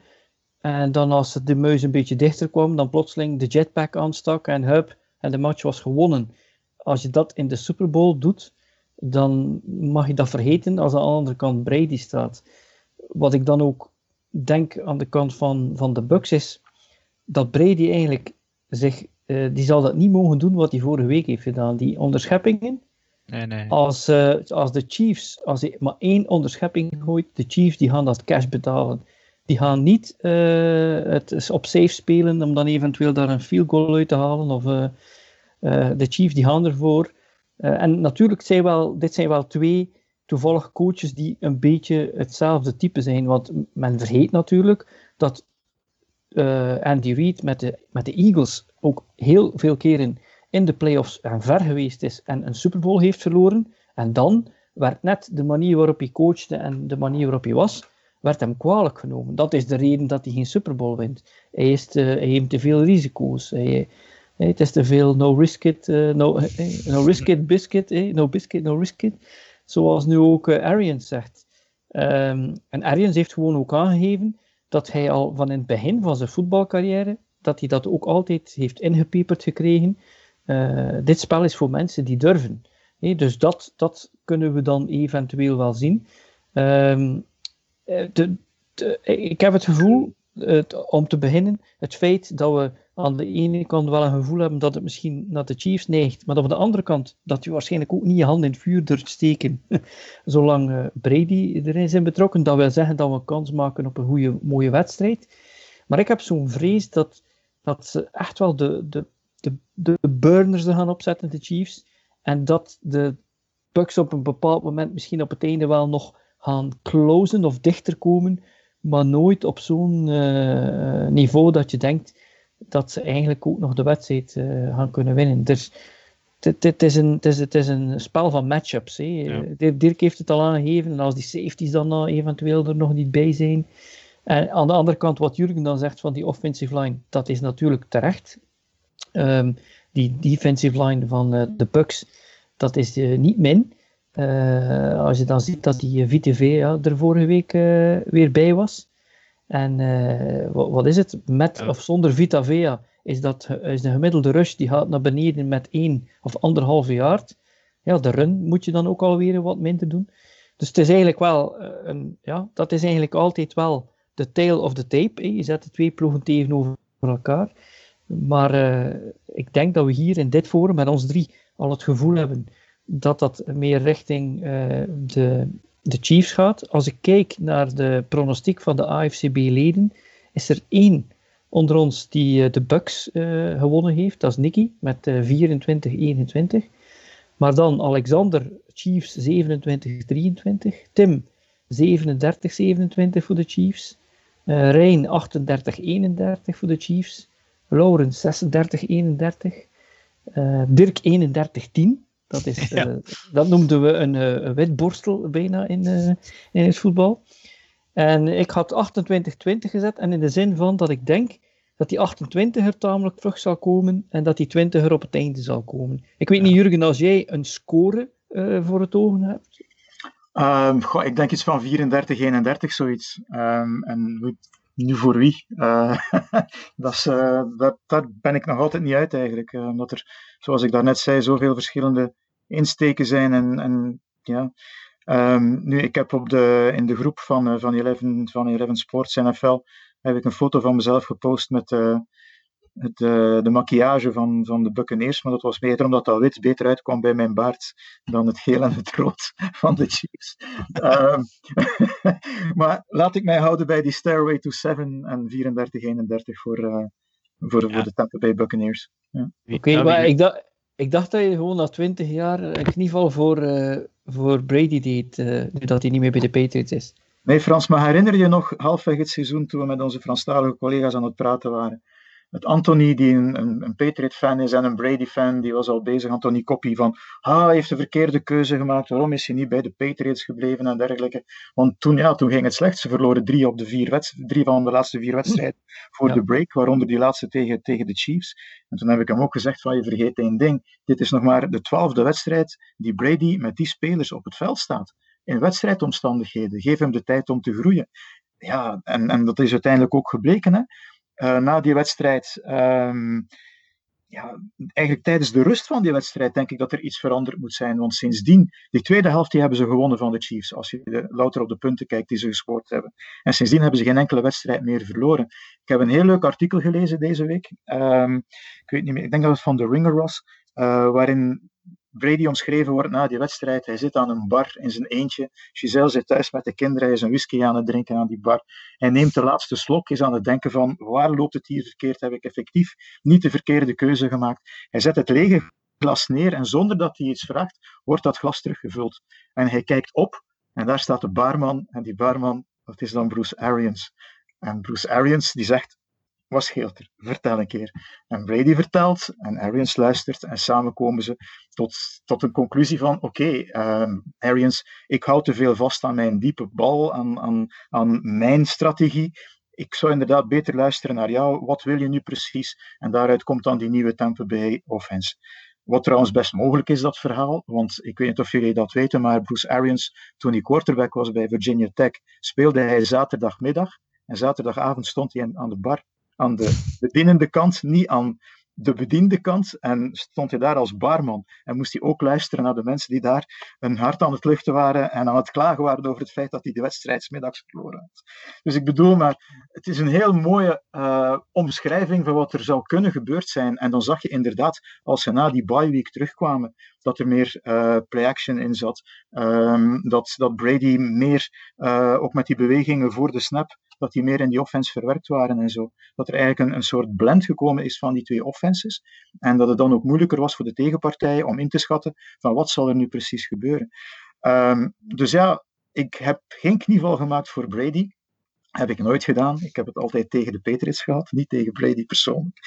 [SPEAKER 1] En dan als de muis een beetje dichter kwam, dan plotseling de jetpack aanstak en hup, en de match was gewonnen. Als je dat in de Super Bowl doet, dan mag je dat vergeten als aan de andere kant Brady staat. Wat ik dan ook denk aan de kant van, van de Bucks is dat Brady eigenlijk zich, uh, die zal dat niet mogen doen wat hij vorige week heeft gedaan. Die onderscheppingen.
[SPEAKER 2] Nee, nee.
[SPEAKER 1] Als, uh, als de Chiefs, als hij maar één onderschepping gooit, de Chiefs die gaan dat cash betalen. Die gaan niet uh, het op safe spelen om dan eventueel daar een field goal uit te halen. Of, de Chiefs die gaan ervoor. en natuurlijk zijn wel, dit zijn wel twee toevallig coaches die een beetje hetzelfde type zijn. Want men vergeet natuurlijk dat uh, Andy Reid met de, met de Eagles ook heel veel keren in de playoffs en ver geweest is en een Super Bowl heeft verloren. En dan werd net de manier waarop hij coachte en de manier waarop hij was, werd hem kwalijk genomen. Dat is de reden dat hij geen Super Bowl wint. Hij, is te, hij heeft te veel risico's. Hij, het is te veel no risk it, uh, no, no risk it biscuit, no biscuit, no risk it. Zoals nu ook uh, Arians zegt. Um, en Arians heeft gewoon ook aangegeven dat hij al van in het begin van zijn voetbalcarrière, dat hij dat ook altijd heeft ingepeperd gekregen. Uh, dit spel is voor mensen die durven. Dus dat, dat kunnen we dan eventueel wel zien. Um, de, de, ik heb het gevoel, om te beginnen, het feit dat we aan de ene kant wel een gevoel hebben dat het misschien naar de Chiefs neigt, maar aan de andere kant dat je waarschijnlijk ook niet je hand in het vuur durft steken <laughs> zolang uh, Brady erin is betrokken. Dat wil zeggen dat we kans maken op een goede, mooie wedstrijd. Maar ik heb zo'n vrees dat, dat ze echt wel de, de, de, de burners er gaan opzetten, de Chiefs. En dat de Bucks op een bepaald moment misschien op het einde wel nog gaan closen of dichter komen, maar nooit op zo'n uh, niveau dat je denkt dat ze eigenlijk ook nog de wedstrijd uh, gaan kunnen winnen. Dus het is, een, is, een spel van matchups. Ja. Dirk heeft het al aangegeven, en als die safeties dan uh, eventueel er nog niet bij zijn. En aan de andere kant, wat Jurgen dan zegt van die offensive line, dat is natuurlijk terecht. Um, die defensive line van uh, de Bucks, dat is niet min. Uh, als je dan ziet dat die VTV ja, er vorige week uh, weer bij was. En uh, wat, wat, is het? Met of zonder Vita Vea is, dat, is de gemiddelde rush die gaat naar beneden met 1 of anderhalve yard. Ja, de run moet je dan ook alweer wat minder doen. Dus het is eigenlijk wel een, ja, dat is eigenlijk altijd wel de tail of the tape. Hè. Je zet de twee ploegen tegenover elkaar. Maar ik denk dat we hier in dit forum met ons drie al het gevoel hebben dat dat meer richting uh, de, de Chiefs gaat. Als ik kijk naar de pronostiek van de AFCB-leden, is er één onder ons die uh, de Bucks uh, gewonnen heeft. Dat is Nicky met 24-21. Maar dan Alexander, Chiefs 27-23. Tim 37-27 voor de Chiefs. Rijn 38-31 voor de Chiefs. Lauren 36-31. Dirk 31-10. Dat, is, <laughs> ja. uh, dat noemden we een, uh, een witborstel bijna in, uh, in het voetbal. En ik had 28-20 gezet. En in de zin van dat ik denk dat die 28er tamelijk vlug zal komen. En dat die 20er op het einde zal komen. Ik weet niet, Jurgen, als jij een score voor het ogen hebt.
[SPEAKER 3] Um, goh, ik denk iets van 34-31, zoiets. Um, en nu voor wie? <laughs> Dat is, uh, dat, daar ben ik nog altijd niet uit eigenlijk. Uh, omdat er, zoals ik daarnet zei, zoveel verschillende insteken zijn. En, en ja. Um, nu, ik heb op de, in de groep van, van, 11, van 11 Sports NFL heb ik een foto van mezelf gepost met het, uh, de maquillage van, van de Buccaneers, maar dat was beter omdat dat wit beter uitkwam bij mijn baard dan het geel en het rood <laughs> van de Chiefs. uh, <laughs> maar laat ik mij houden bij die Stairway to 7 en 34-31 voor, uh, voor, ja. voor de Tampa Bay Buccaneers. Ja.
[SPEAKER 1] Oké, okay, maar ik dacht, ik dacht dat je gewoon na 20 jaar een knieval voor, uh, voor Brady deed, nu dat hij niet meer bij de Patriots is.
[SPEAKER 3] Nee, Frans, maar herinner je nog halfweg het seizoen toen we met onze Franstalige collega's aan het praten waren? Met Anthony, die een, een, een Patriot-fan is en een Brady-fan, die was al bezig, Anthony Koppie, van ah, hij heeft de verkeerde keuze gemaakt, waarom is hij niet bij de Patriots gebleven en dergelijke. Want toen, ja, toen ging het slecht, ze verloren drie, op de vier drie van de laatste vier wedstrijden voor ja. de break, waaronder die laatste tegen, tegen de Chiefs. En toen heb ik hem ook gezegd van, je vergeet één ding, dit is nog maar de twaalfde wedstrijd die Brady met die spelers op het veld staat. In wedstrijdomstandigheden, geef hem de tijd om te groeien. Ja, en, en dat is uiteindelijk ook gebleken, hè. Uh, na die wedstrijd, um, ja, eigenlijk tijdens de rust van die wedstrijd, denk ik dat er iets veranderd moet zijn. Want sindsdien, die tweede helft, die hebben ze gewonnen van de Chiefs. Als je de, louter op de punten kijkt die ze gescoord hebben. En sindsdien hebben ze geen enkele wedstrijd meer verloren. Ik heb een heel leuk artikel gelezen deze week. Um, ik weet niet meer, ik denk dat het van The Ringer was. Uh, waarin Brady omschreven wordt na die wedstrijd. Hij zit aan een bar in zijn eentje. Giselle zit thuis met de kinderen. Hij is een whisky aan het drinken aan die bar. Hij neemt de laatste slok, is aan het denken van waar loopt het hier verkeerd? Heb ik effectief niet de verkeerde keuze gemaakt? Hij zet het lege glas neer en zonder dat hij iets vraagt, wordt dat glas teruggevuld. En hij kijkt op en daar staat de barman. En die barman, dat is dan Bruce Arians. En Bruce Arians die zegt, wat scheelt er? Vertel een keer. En Brady vertelt en Arians luistert en samen komen ze tot, tot een conclusie van oké, okay, um, Arians, ik hou te veel vast aan mijn diepe bal, aan, aan, aan mijn strategie. Ik zou inderdaad beter luisteren naar jou. Wat wil je nu precies? En daaruit komt dan die nieuwe Tampa Bay offense. Wat trouwens best mogelijk is, dat verhaal. Want ik weet niet of jullie dat weten, maar Bruce Arians, toen hij quarterback was bij Virginia Tech, speelde hij zaterdagmiddag. En zaterdagavond stond hij aan de bar aan de bedienende kant, niet aan de bediende kant. En stond hij daar als barman. En moest hij ook luisteren naar de mensen die daar hun hart aan het luchten waren en aan het klagen waren over het feit dat hij de wedstrijd middags verloren had. Dus ik bedoel maar, het is een heel mooie uh, omschrijving van wat er zou kunnen gebeurd zijn. En dan zag je inderdaad, als ze na die bye week terugkwamen, dat er meer uh, play-action in zat. Um, dat, dat Brady meer, uh, ook met die bewegingen voor de snap, dat die meer in die offense verwerkt waren en zo. Dat er eigenlijk een, een soort blend gekomen is van die twee offenses. En dat het dan ook moeilijker was voor de tegenpartijen om in te schatten van wat zal er nu precies gebeuren. Um, dus ja, ik heb geen knieval gemaakt voor Brady. Heb ik nooit gedaan. Ik heb het altijd tegen de Patriots gehad, niet tegen Brady persoonlijk.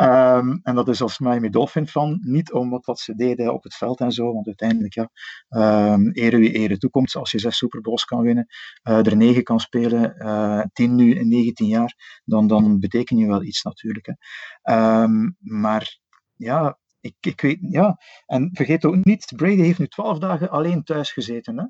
[SPEAKER 3] Um, en dat is als Miami Dolphin van. Niet om wat, ze deden op het veld en zo, want uiteindelijk, ja, um, ere wie ere toekomt. Als je zes Super Bowls kan winnen, uh, er negen kan spelen, uh, tien nu in 19 jaar, dan, dan beteken je wel iets natuurlijk. Um, maar ja, ik, ik weet, ja. En vergeet ook niet, Brady heeft nu twaalf dagen alleen thuis gezeten. Hè?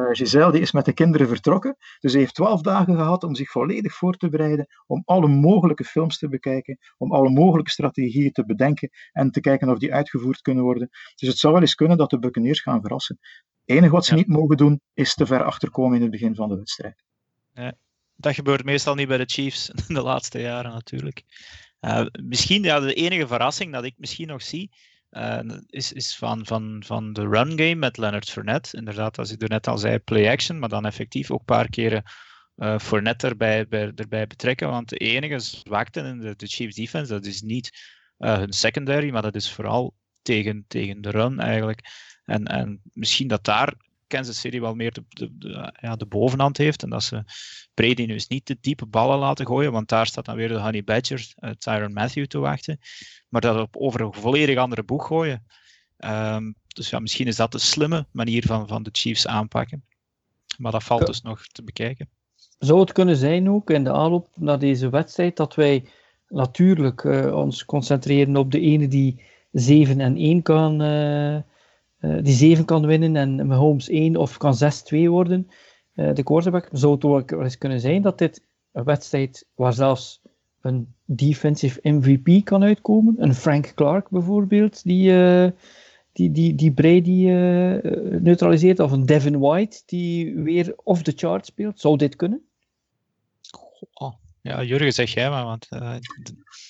[SPEAKER 3] Uh, Giselle die is met de kinderen vertrokken, dus hij heeft twaalf dagen gehad om zich volledig voor te bereiden, om alle mogelijke films te bekijken, om alle mogelijke strategieën te bedenken en te kijken of die uitgevoerd kunnen worden. Dus het zou wel eens kunnen dat de Buccaneers gaan verrassen. Het enige wat ze ja. niet mogen doen, is te ver achterkomen in het begin van de wedstrijd.
[SPEAKER 2] Ja, dat gebeurt meestal niet bij de Chiefs <laughs> in de laatste jaren natuurlijk. Uh, misschien ja, de enige verrassing dat ik misschien nog zie, uh, is, is van, van, van de run game met Leonard Fournette. Inderdaad, als ik net al zei, play action, maar dan effectief ook een paar keren uh, Fournette erbij, bij, erbij betrekken. Want de enige zwakte in de, de Chiefs defense, dat is niet hun secondary, maar dat is vooral tegen, tegen de run eigenlijk. En, en misschien dat daar Kansas City wel meer de, de, de, ja, de bovenhand heeft. En dat ze Brady nu eens niet de diepe ballen laten gooien, want daar staat dan weer de Honey Badger, uh, Tyron Matthew te wachten. Maar dat op over een volledig andere boeg gooien. Um, dus ja, misschien is dat de slimme manier van, van de Chiefs aanpakken. Maar dat valt dus nog te bekijken.
[SPEAKER 1] Zou het kunnen zijn ook in de aanloop naar deze wedstrijd dat wij natuurlijk uh, ons concentreren op de ene die 7 en 1 kan, uh, uh, die 7 kan winnen en Mahomes 1 of kan 6-2 worden, uh, de quarterback, zou het ook wel eens kunnen zijn dat dit een wedstrijd waar zelfs een defensive MVP kan uitkomen. Een Frank Clark bijvoorbeeld, die, uh, die, die, die Brady neutraliseert. Of een Devin White, die weer off the chart speelt. Zou dit kunnen?
[SPEAKER 2] Oh. Ja, Jurgen, zeg jij maar. Want, uh,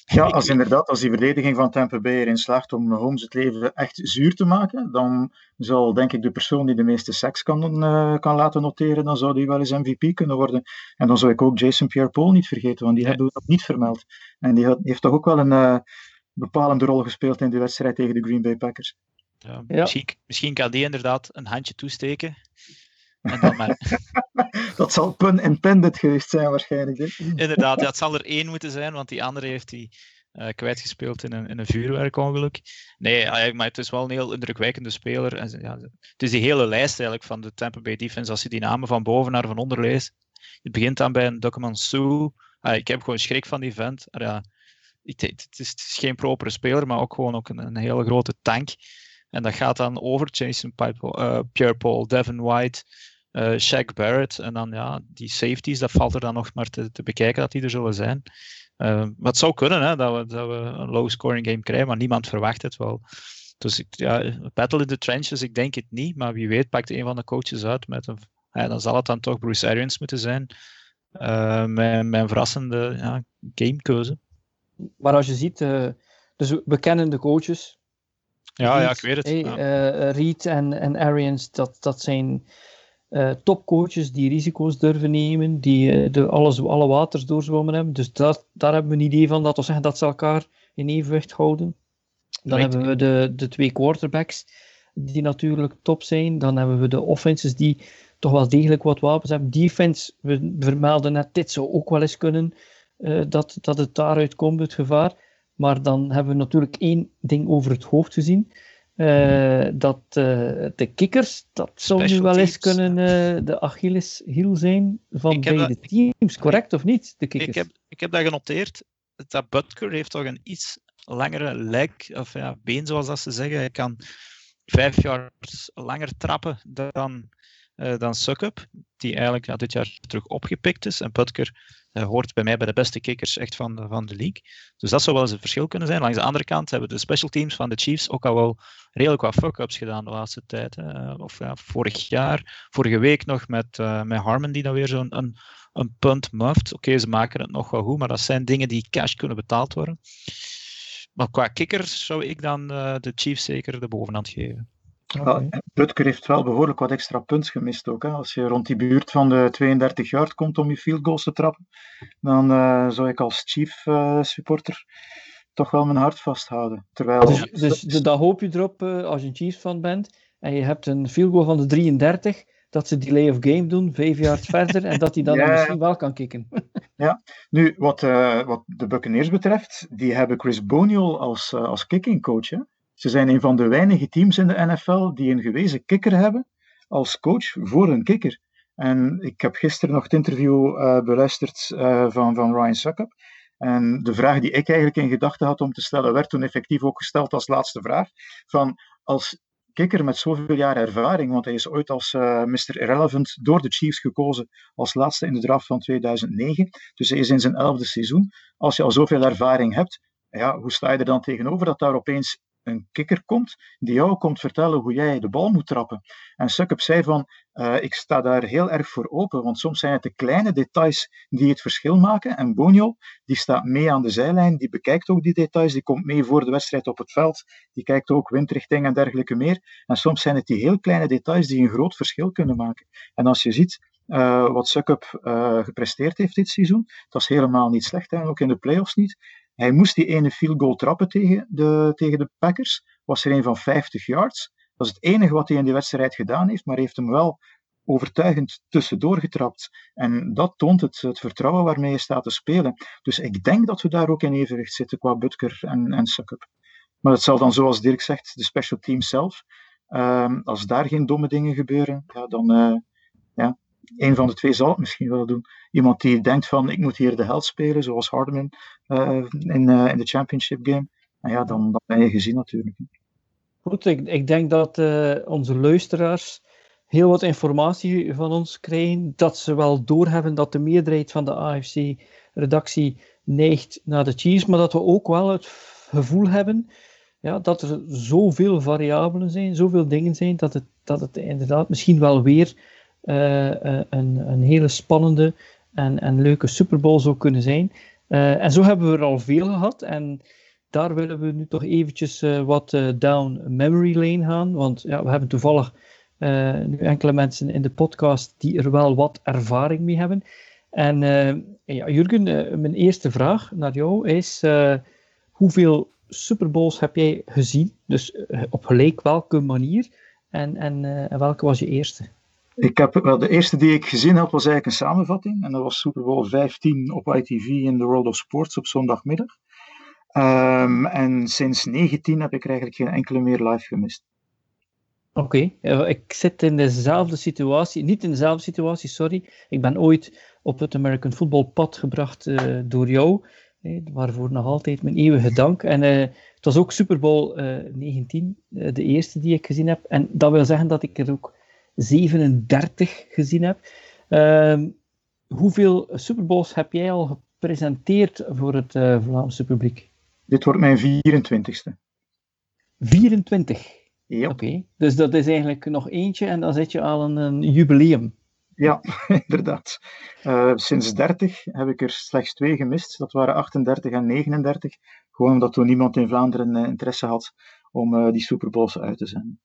[SPEAKER 3] ja, als inderdaad, als die verdediging van Tampa Bay erin slaagt om Holmes het leven echt zuur te maken, dan zal denk ik de persoon die de meeste seks kan, uh, kan laten noteren, dan zou die wel eens MVP kunnen worden. En dan zou ik ook Jason Pierre-Paul niet vergeten, want die hebben we nog niet vermeld. En die, had, die heeft toch ook wel een uh, bepalende rol gespeeld in de wedstrijd tegen de Green Bay Packers.
[SPEAKER 2] Ja, ja. Misschien, misschien kan die inderdaad een handje toesteken. En dan maar... <laughs>
[SPEAKER 3] dat zal pun intended geweest zijn waarschijnlijk. Hè?
[SPEAKER 2] Inderdaad, ja, het zal er één moeten zijn, want die andere heeft hij uh, kwijtgespeeld in een, in een vuurwerkongeluk. Nee, maar het is wel een heel indrukwekkende speler. En, ja, het is die hele lijst eigenlijk van de Tampa Bay defense, als je die namen van boven naar van onder leest. Het begint dan bij een document Sue. Uh, ik heb gewoon schrik van die vent. Uh, ja, het, het, is, het, is, geen propere speler, maar ook gewoon ook een, een hele grote tank. En dat gaat dan over Jason uh, Pierre-Paul, Devin White, uh, Shaq Barrett. En dan ja, die safeties, dat valt er dan nog maar te, bekijken dat die er zullen zijn. Uh, wat zou kunnen, hè, dat, we, dat we een low-scoring game krijgen, maar niemand verwacht het wel. Dus ik, ja, battle in the trenches, ik denk het niet. Maar wie weet pakt een van de coaches uit met een... Ja, dan zal het dan toch Bruce Arians moeten zijn. Een verrassende ja, gamekeuze.
[SPEAKER 1] Maar als je ziet, dus we kennen de coaches,
[SPEAKER 2] ja, Reed, ja, ik weet het.
[SPEAKER 1] Hey, ja. uh, Reed en, en Arians, dat, dat zijn uh, topcoaches die risico's durven nemen, die de alles, alle waters doorzwommen hebben. Dus dat, daar hebben we een idee van dat we zeggen dat ze elkaar in evenwicht houden. Dan hebben we de, de twee quarterbacks die natuurlijk top zijn. Dan hebben we de offenses die toch wel degelijk wat wapens hebben. Defense, we vermelden net, dit zou ook wel eens kunnen dat, dat het daaruit komt, het gevaar. Maar dan hebben we natuurlijk één ding over het hoofd gezien. Uh, dat uh, de kikkers, dat zou nu wel eens teams. kunnen uh, de Achilleshiel zijn van beide dat, teams. Correct of niet, de kikkers?
[SPEAKER 2] Ik heb, ik heb dat genoteerd. Dat Butker heeft toch een iets langere leg, of ja, been zoals dat ze zeggen. Hij kan vijf jaar langer trappen dan, dan Suckup, die eigenlijk ja, dit jaar terug opgepikt is. En Butker uh, hoort bij mij bij de beste kickers echt van van de league. Dus dat zou wel eens een verschil kunnen zijn. Langs de andere kant hebben de special teams van de Chiefs ook al wel redelijk wat fuck-ups gedaan de laatste tijd. Of ja, vorig jaar, vorige week nog met, uh, met Harmon die dan weer zo'n een, een punt muft. Oké, ze maken het nog wel goed, maar dat zijn dingen die cash kunnen betaald worden. Maar qua kickers zou ik dan de Chiefs zeker de bovenhand geven.
[SPEAKER 1] Oké.
[SPEAKER 3] Butker heeft wel behoorlijk wat extra punts gemist ook. Hè. Als je rond die buurt van de 32 yard komt om je field goals te trappen, dan eh, zou ik als Chief eh, supporter toch wel mijn hart vasthouden. Terwijl
[SPEAKER 1] Dus, dus dan hoop je erop, eh, als je een Chiefs fan bent, en je hebt een field goal van de 33, dat ze delay of game doen, vijf yards <laughs> verder, en dat hij dan
[SPEAKER 3] Ja.
[SPEAKER 1] misschien wel kan kicken. <laughs>
[SPEAKER 3] Nu, wat, eh, wat de Buccaneers betreft, die hebben Chris Bonial als, eh, als kicking coach. Hè. Ze zijn een van de weinige teams in de NFL die een gewezen kikker hebben als coach voor een kikker. En ik heb gisteren nog het interview eh, beluisterd eh, van, van Ryan Suckup. En de vraag die ik eigenlijk in gedachten had om te stellen, werd toen effectief ook gesteld als laatste vraag. Van als kikker met zoveel jaar ervaring, want hij is ooit als eh, Mr. Irrelevant door de Chiefs gekozen als laatste in de draft van 2009. Dus hij is in zijn elfde seizoen. Als je al zoveel ervaring hebt, ja, hoe sta je er dan tegenover dat daar opeens een kikker komt die jou komt vertellen hoe jij de bal moet trappen? En Suckup zei van, eh, ik sta daar heel erg voor open, want soms zijn het de kleine details die het verschil maken. En Bonio, die staat mee aan de zijlijn, die bekijkt ook die details, die komt mee voor de wedstrijd op het veld, die kijkt ook windrichting en dergelijke meer. En soms zijn het die heel kleine details die een groot verschil kunnen maken. En als je ziet eh, wat Suckup eh, gepresteerd heeft dit seizoen, dat is helemaal niet slecht, en ook in de playoffs niet. Hij moest die ene field goal trappen tegen de, tegen de Packers, was er een van 50 yards. Dat is het enige wat hij in die wedstrijd gedaan heeft, maar heeft hem wel overtuigend tussendoor getrapt. En dat toont het, het vertrouwen waarmee je staat te spelen. Dus ik denk dat we daar ook in evenwicht zitten qua Butker en, en Suckup. Maar het zal dan, zoals Dirk zegt, de special team zelf. Ehm, als daar geen domme dingen gebeuren, ja, dan eh, ja, een van de twee zal het misschien wel doen. Iemand die denkt van ik moet hier de held spelen, zoals Hardeman eh, in, eh, in de championship game. En ja, dan, dan ben je gezien natuurlijk.
[SPEAKER 1] Goed, ik, ik denk dat eh, onze luisteraars heel wat informatie van ons krijgen, dat ze wel doorhebben dat de meerderheid van de AFC-redactie neigt naar de Chiefs, maar dat we ook wel het gevoel hebben ja, dat er zoveel variabelen zijn, zoveel dingen zijn, dat het, dat het inderdaad misschien wel weer een, een hele spannende en, en leuke Super Bowl zou kunnen zijn. Eh, en zo hebben we er al veel gehad. En daar willen we nu toch eventjes eh, wat eh, down memory lane gaan. Want ja, we hebben toevallig eh, nu enkele mensen in de podcast die er wel wat ervaring mee hebben. En eh, ja, Jurgen, eh, mijn eerste vraag naar jou is: eh, hoeveel Super Bowls heb jij gezien? Dus eh, op gelijk welke manier? En, en, eh, en welke was je eerste?
[SPEAKER 3] Ik heb, wel, de eerste die ik gezien had was eigenlijk een samenvatting. En dat was Super Bowl 15 op ITV in The World of Sports op zondagmiddag. Ehm, en sinds 19 heb ik eigenlijk geen enkele meer live gemist.
[SPEAKER 1] Oké, eh, ik zit in dezelfde situatie, niet in dezelfde situatie, sorry. Ik ben ooit op het American Football pad gebracht eh, door jou, eh, waarvoor nog altijd mijn eeuwige dank. En het was ook Super Bowl eh, 19, eh, de eerste die ik gezien heb. En dat wil zeggen dat ik er ook 37 gezien heb. Ehm, hoeveel Super Bowls heb jij al gepresenteerd voor het eh, Vlaamse publiek?
[SPEAKER 3] Dit wordt mijn 24ste.
[SPEAKER 1] 24.
[SPEAKER 3] Ja,
[SPEAKER 1] Oké, dus dat is eigenlijk nog eentje en dan zit je aan een, een jubileum.
[SPEAKER 3] ja <laughs> inderdaad. Eh, sinds 30 heb ik er slechts twee gemist. Dat waren 38 en 39. Gewoon omdat toen niemand in Vlaanderen eh, interesse had om die Super Bowls uit te zenden.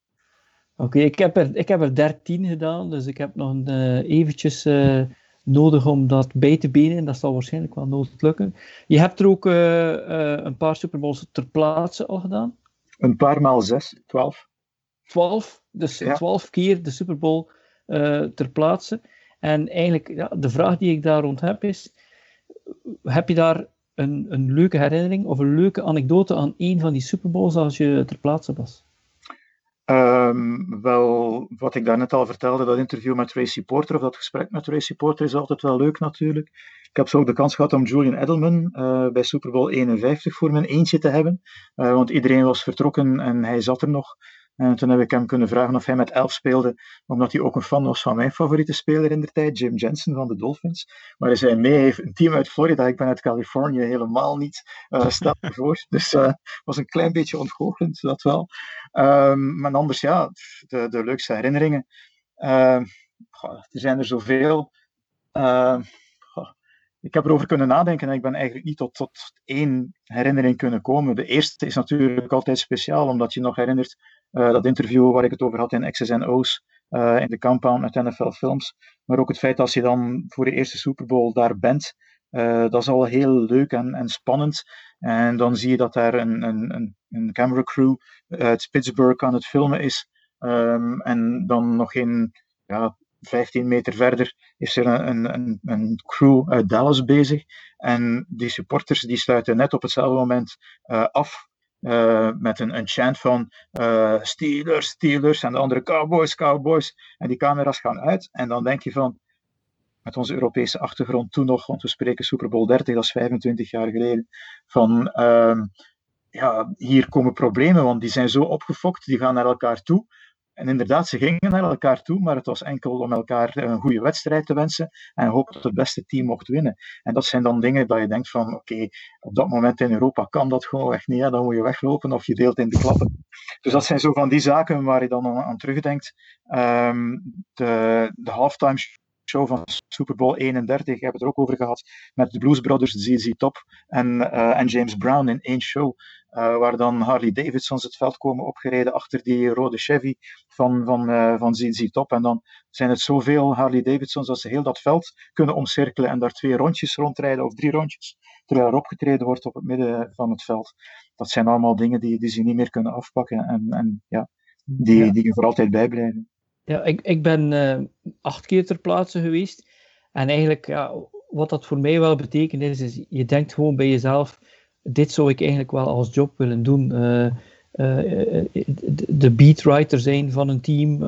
[SPEAKER 1] Oké, ik, heb er, ik heb er 13 gedaan, dus ik heb nog een, eh, eventjes eh, nodig om dat bij te benen. Dat zal waarschijnlijk wel nooit lukken. Je hebt er ook eh, een paar Super Bowls ter plaatse al gedaan.
[SPEAKER 3] Een paar maal zes, 12.
[SPEAKER 1] 12, dus
[SPEAKER 3] Ja.
[SPEAKER 1] 12 keer de Super Bowl ter plaatse. En eigenlijk, ja, de vraag die ik daar rond heb is: heb je daar een, een leuke herinnering of een leuke anekdote aan een van die Super Bowls als je ter plaatse was?
[SPEAKER 3] Ehm, wel, wat ik daarnet al vertelde, dat interview met Tracy Porter, of dat gesprek met Tracy Porter, is altijd wel leuk natuurlijk. Ik heb zo ook de kans gehad om Julian Edelman eh, bij Super Bowl 51 voor mijn eentje te hebben. Eh, want iedereen was vertrokken en hij zat er nog. En toen heb ik hem kunnen vragen of hij met elf speelde, omdat hij ook een fan was van mijn favoriete speler in de tijd, Jim Jensen van de Dolphins. Maar hij zei, heeft een team uit Florida, ik ben uit Californië, helemaal niet. Uh, stel voor. <laughs> Dus het was een klein beetje ontgoochelend, dat wel. Um, maar anders, ja, de, de leukste herinneringen. Uh, goh, er zijn er zoveel. Uh, goh, ik heb erover kunnen nadenken en ik ben eigenlijk niet tot, tot één herinnering kunnen komen. De eerste is natuurlijk altijd speciaal, omdat je nog herinnert Uh, dat interview waar ik het over had in X's en O's, uh, in de compound met NFL Films. Maar ook het feit dat je dan voor de eerste Super Bowl daar bent, uh, dat is al heel leuk en, en spannend. En dan zie je dat daar een, een, een camera crew uit Pittsburgh aan het filmen is. Um, en dan nog geen ja, 15 meter verder is er een, een, een, crew uit Dallas bezig. En die supporters die sluiten net op hetzelfde moment af. Uh, met een, een chant van uh, Steelers, Steelers en de andere Cowboys, Cowboys. En die camera's gaan uit. En dan denk je van, met onze Europese achtergrond toen nog, want we spreken Super Bowl 30, dat is 25 jaar geleden, van uh, ja, hier komen problemen, want die zijn zo opgefokt, die gaan naar elkaar toe. En inderdaad, ze gingen naar elkaar toe, maar het was enkel om elkaar een goede wedstrijd te wensen en hopen dat het beste team mocht winnen. En dat zijn dan dingen dat je denkt van, oké, op dat moment in Europa kan dat gewoon echt niet, dan moet je weglopen of je deelt in de klappen. Dus dat zijn zo van die zaken waar je dan aan, terugdenkt. Um, de, de halftime show van Super Bowl 31, ik heb het er ook over gehad, met de Blues Brothers, ZZ Top en, uh, en James Brown in één show. Uh, waar dan Harley Davidsons het veld komen opgereden achter die rode Chevy van, van, uh, van ZZ Top. En dan zijn het zoveel Harley Davidsons dat ze heel dat veld kunnen omcirkelen en daar twee rondjes rondrijden of drie rondjes, terwijl er opgetreden wordt op het midden van het veld. Dat zijn allemaal dingen die, die ze niet meer kunnen afpakken en, en ja, die, ja. die er voor altijd bijblijven.
[SPEAKER 1] Ja, ik, ik ben uh, acht keer ter plaatse geweest. En eigenlijk, ja, wat dat voor mij wel betekent is, je denkt gewoon bij jezelf, dit zou ik eigenlijk wel als job willen doen. Uh, uh, de beatwriter zijn van een team,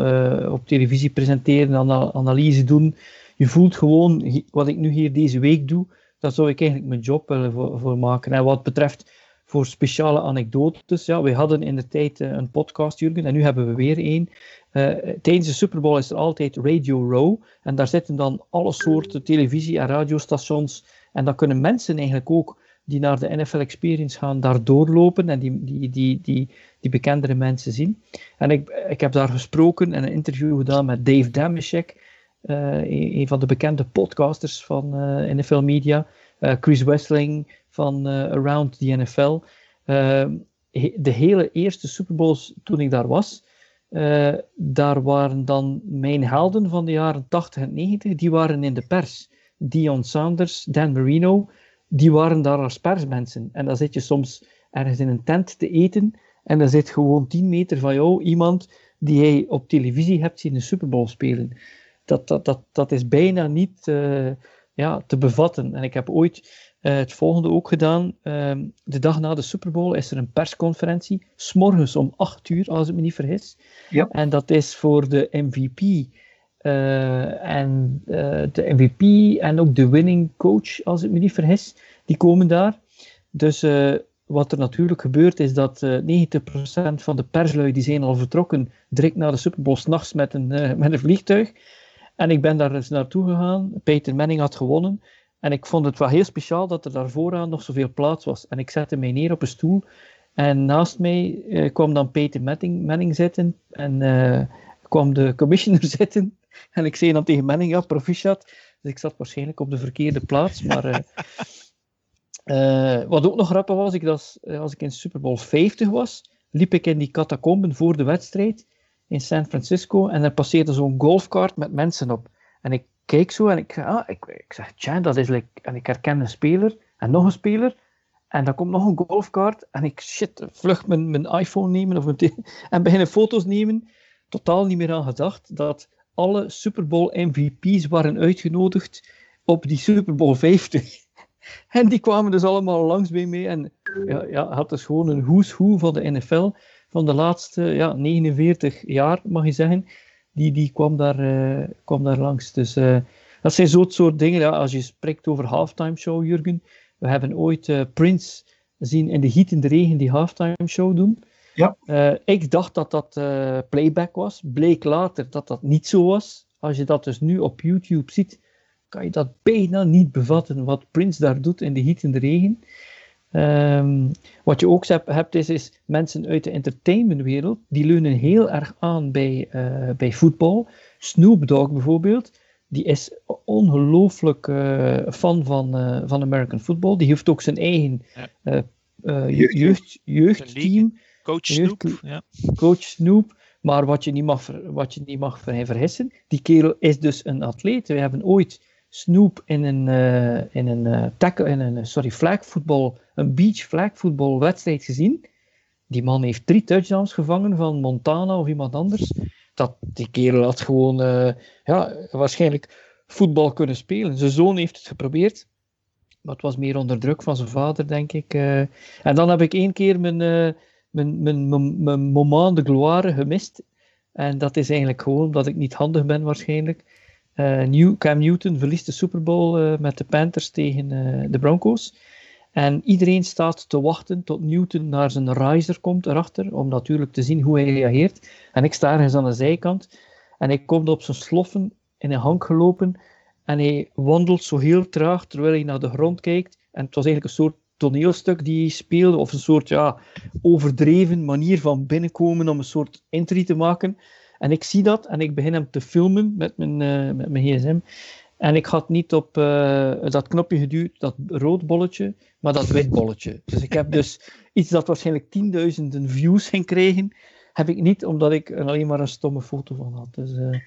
[SPEAKER 1] op televisie presenteren, analyse doen. Je voelt gewoon, wat ik nu hier deze week doe, dat zou ik eigenlijk mijn job willen voor, voor maken. En wat betreft voor speciale anekdotes. Ja, we hadden in de tijd een podcast, Jurgen, en nu hebben we weer één. Uh, tijdens de Super Bowl is er altijd Radio Row. En daar zitten dan alle soorten televisie- en radiostations. En dan kunnen mensen eigenlijk ook die naar de NFL Experience gaan, daar doorlopen en die, die, die, die, die bekendere mensen zien. En ik, ik heb daar gesproken en een interview gedaan met Dave Dameshek, uh, een, van de bekende podcasters van NFL Media. Chris Wessling van Around the NFL. de hele eerste Super Bowls toen ik daar was, uh, daar waren dan mijn helden van de jaren 80 en 90, die waren in de pers. Dion Sanders, Dan Marino, die waren daar als persmensen. En dan zit je soms ergens in een tent te eten en dan zit gewoon 10 meter van jou iemand die jij op televisie hebt zien de Super Bowl spelen. Dat, dat, dat, dat is bijna niet ja, te bevatten. En ik heb ooit uh, het volgende ook gedaan. Uh, de dag na de Super Bowl is er een persconferentie. S'morgens om 8 uur, als ik me niet vergis.
[SPEAKER 3] Ja.
[SPEAKER 1] En dat is voor de MVP. Uh, en uh, de MVP en ook de winning coach, als ik me niet vergis, die komen daar. Dus uh, wat er natuurlijk gebeurt, is dat 90% van de perslui die zijn al vertrokken direct na de Super Bowl s'nachts met, een met een vliegtuig. En ik ben daar eens naartoe gegaan. Peter Manning had gewonnen. En ik vond het wel heel speciaal dat er daar vooraan nog zoveel plaats was. En ik zette mij neer op een stoel. En naast mij uh, kwam dan Peter Manning, Manning zitten. En uh, kwam de commissioner <laughs> zitten. En ik zei dan tegen Manning, ja, proficiat. Dus ik zat waarschijnlijk op de verkeerde plaats. Maar uh, <laughs> wat ook nog grappig was, ik dat, als ik in Super Bowl 50 was, liep ik in die catacomben voor de wedstrijd in San Francisco. En er passeerde zo'n golfkart met mensen op. En ik keek zo en ik, ah, ik, ik zeg, tja, dat is like, en ik herken een speler en nog een speler. En dan komt nog een golfkaart en ik, shit, vlug mijn, mijn iPhone nemen of mijn <laughs> en beginnen foto's nemen. Totaal niet meer aan gedacht dat alle Super Bowl MVP's waren uitgenodigd op die Super Bowl 50. <laughs> En die kwamen dus allemaal langs bij mij. En ja, ja had dus gewoon een who van de NFL van de laatste ja, 49 jaar, mag je zeggen die, die kwam, daar, uh, kwam daar langs. Dus uh, dat zijn zo'n soort dingen. Ja, als je spreekt over halftime show, Jurgen. We hebben ooit uh, Prince zien in de heat in de regen die halftime show doen.
[SPEAKER 3] Ja.
[SPEAKER 1] ik dacht dat dat playback was. Bleek later dat dat niet zo was. Als je dat dus nu op YouTube ziet, kan je dat bijna niet bevatten wat Prince daar doet in de heat in de regen. Um, wat je ook hebt, is, is, mensen uit de entertainmentwereld, die leunen heel erg aan bij, uh, bij voetbal. Snoop Dogg bijvoorbeeld, die is ongelooflijk uh, fan van, uh, van American football. Die heeft ook zijn eigen jeugd, jeugdteam.
[SPEAKER 2] Coach? Snoop. Ja.
[SPEAKER 1] coach Snoop. Maar wat je niet mag, wat je niet mag ver- vergissen, die kerel is dus een atleet. We hebben ooit Snoop in een, eh, in een, eh, tackle, in een eh, sorry, flagvoetbal, een beach flagvoetbal wedstrijd gezien. Die man heeft drie touchdowns gevangen van Montana of iemand anders. Dat, die kerel had gewoon eh, ja, waarschijnlijk voetbal kunnen spelen. Zijn zoon heeft het geprobeerd. Maar het was meer onder druk van zijn vader, denk ik. eh. En dan heb ik één keer mijn, eh, mijn, mijn, mijn, mijn moment de gloire gemist. En dat is eigenlijk gewoon omdat ik niet handig ben, waarschijnlijk. New, Cam Newton verliest de Super Bowl met de Panthers tegen de Broncos. En iedereen staat te wachten tot Newton naar zijn riser komt erachter, om natuurlijk te zien hoe hij reageert. En ik sta ergens aan de zijkant. En hij komt op zijn sloffen in een hang gelopen. En hij wandelt zo heel traag terwijl hij naar de grond kijkt. En het was eigenlijk een soort toneelstuk die hij speelde, of een soort ja, overdreven manier van binnenkomen om een soort entry te maken. En ik zie dat en ik begin hem te filmen met mijn, eh, met mijn gsm. En ik had niet op eh, dat knopje geduwd, dat rood bolletje, maar dat wit bolletje. Dus ik heb dus iets dat waarschijnlijk tienduizenden views ging krijgen, heb ik niet, omdat ik er alleen maar een stomme foto van had. Dus, eh,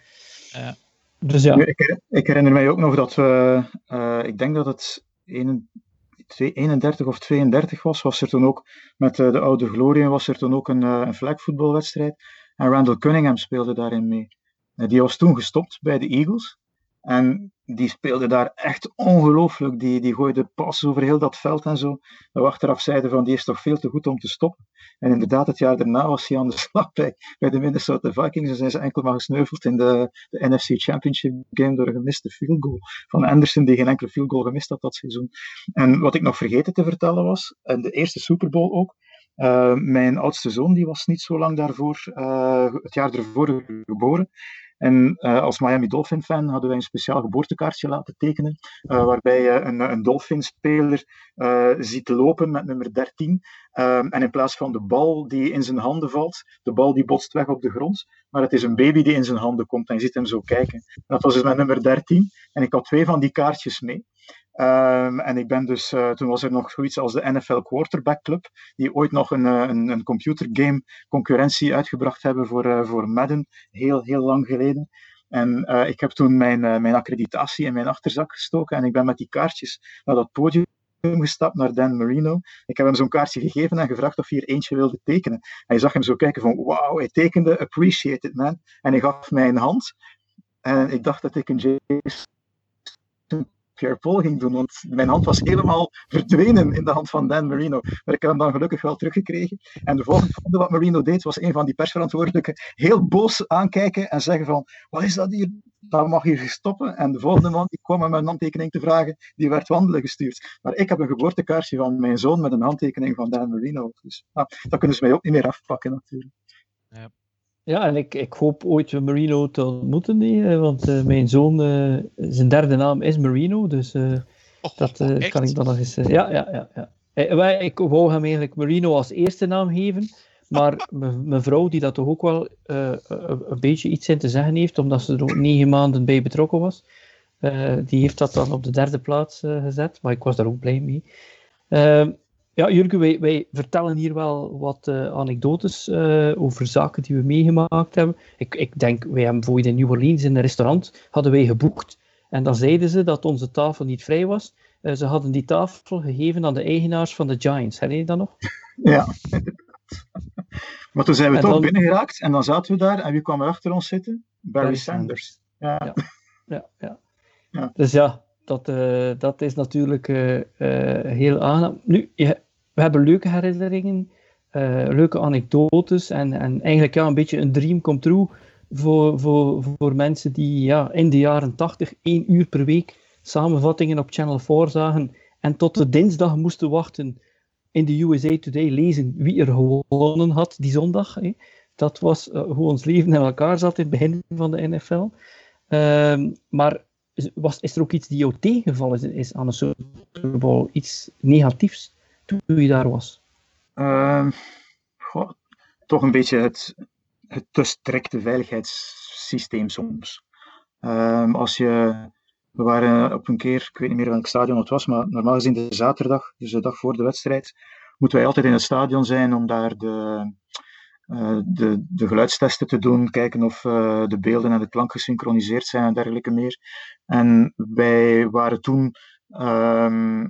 [SPEAKER 2] Ja.
[SPEAKER 1] dus ja.
[SPEAKER 3] Ik, her- ik herinner mij ook nog dat we, eh, ik denk dat het 1 twee- 31 of 32 was, was er toen ook met eh, de oude Gloria was er toen ook een, eh, een flagvoetbalwedstrijd. En Randall Cunningham speelde daarin mee. Die was toen gestopt bij de Eagles. En die speelde daar echt ongelooflijk. Die, die gooide passes over heel dat veld en zo. Dat we achteraf zeiden van die is toch veel te goed om te stoppen. En inderdaad, het jaar daarna was hij aan de slag bij, bij de Minnesota Vikings. En zijn ze enkel maar gesneuveld in de, de NFC Championship game door een gemiste field goal van Anderson, die geen enkele field goal gemist had dat seizoen. En wat ik nog vergeten te vertellen was, en de eerste Super Bowl ook, eh, mijn oudste zoon die was niet zo lang daarvoor, eh, het jaar ervoor geboren. En eh, als Miami Dolphin fan hadden wij een speciaal geboortekaartje laten tekenen, eh, waarbij je een, een Dolphin-speler eh, ziet lopen met nummer 13. Ehm, en in plaats van de bal die in zijn handen valt, de bal die botst weg op de grond, maar het is een baby die in zijn handen komt en je ziet hem zo kijken. En dat was dus met nummer 13. En ik had twee van die kaartjes mee. Ehm, en ik ben dus, eh, toen was er nog zoiets als de NFL Quarterback Club, die ooit nog een, eh, een, een computergame concurrentie uitgebracht hebben voor, eh, voor Madden, heel, heel lang geleden. En ik heb toen mijn, mijn accreditatie in mijn achterzak gestoken en ik ben met die kaartjes naar dat podium gestapt, naar Dan Marino. Ik heb hem zo'n kaartje gegeven en gevraagd of hij er eentje wilde tekenen. En je zag hem zo kijken van, wauw, hij tekende, appreciate it man. En hij gaf mij een hand. En ik dacht dat ik een Jason Pierre-Paul ging doen, want mijn hand was helemaal verdwenen in de hand van Dan Marino. Maar ik heb hem dan gelukkig wel teruggekregen. En de volgende wat Marino deed, was een van die persverantwoordelijken heel boos aankijken en zeggen van, wat is dat hier? Dat mag hier stoppen. En de volgende man die kwam om een handtekening te vragen, die werd wandelen gestuurd. Maar ik heb een geboortekaartje van mijn zoon met een handtekening van Dan Marino. Dus ah, dat kunnen ze mij ook niet meer afpakken natuurlijk.
[SPEAKER 1] Ja, en ik, ik hoop ooit Marino te ontmoeten, die, eh, want eh, mijn zoon, eh, zijn derde naam is Marino, dus
[SPEAKER 2] Oh,
[SPEAKER 1] dat
[SPEAKER 2] oh,
[SPEAKER 1] kan ik dan nog eens... ja, ja, ja. ja. Wij, ik wou hem eigenlijk Marino als eerste naam geven, maar <laughs> mijn vrouw, die dat toch ook wel een, beetje iets in te zeggen heeft, omdat ze er ook negen maanden bij betrokken was, die heeft dat dan op de derde plaats gezet, maar ik was daar ook blij mee. Ja, Jurgen, wij, wij vertellen hier wel wat eh, anekdotes eh, over zaken die we meegemaakt hebben. Ik, ik denk, wij hebben bijvoorbeeld in New Orleans in een restaurant hadden wij geboekt. En dan zeiden ze dat onze tafel niet vrij was. Eh, ze hadden die tafel gegeven aan de eigenaars van de Giants. Herinner je dat nog?
[SPEAKER 3] Ja, Maar toen zijn we
[SPEAKER 1] En
[SPEAKER 3] toch
[SPEAKER 1] dan-
[SPEAKER 3] binnengeraakt en dan zaten we daar en wie kwam er achter ons zitten? Barry,
[SPEAKER 1] Barry
[SPEAKER 3] Sanders. Ja.
[SPEAKER 1] Ja. Ja, ja.
[SPEAKER 3] Ja.
[SPEAKER 1] Dus ja, dat, dat is natuurlijk heel aangenaam. Nu, je- we hebben leuke herinneringen, eh, leuke anekdotes en, en eigenlijk ja, een beetje een dream come true voor, voor, voor mensen die ja, in de jaren 80 één uur per week samenvattingen op Channel 4 zagen en tot de dinsdag moesten wachten in de USA Today lezen wie er gewonnen had die zondag. Hè. Dat was eh, hoe ons leven in elkaar zat in het begin van de NFL. Ehm, maar was, is er ook iets die jou tegengevallen is, is aan een Super Bowl? Iets negatiefs toen je daar was?
[SPEAKER 3] Ehm, toch een beetje het, het te strikte veiligheidssysteem soms. Ehm, als je, we waren op een keer, ik weet niet meer welk stadion het was, maar normaal gezien de zaterdag, dus de dag voor de wedstrijd, moeten wij altijd in het stadion zijn om daar de, eh, de, de geluidstesten te doen, kijken of eh, de beelden en de klank gesynchroniseerd zijn en dergelijke meer. En wij waren toen ehm,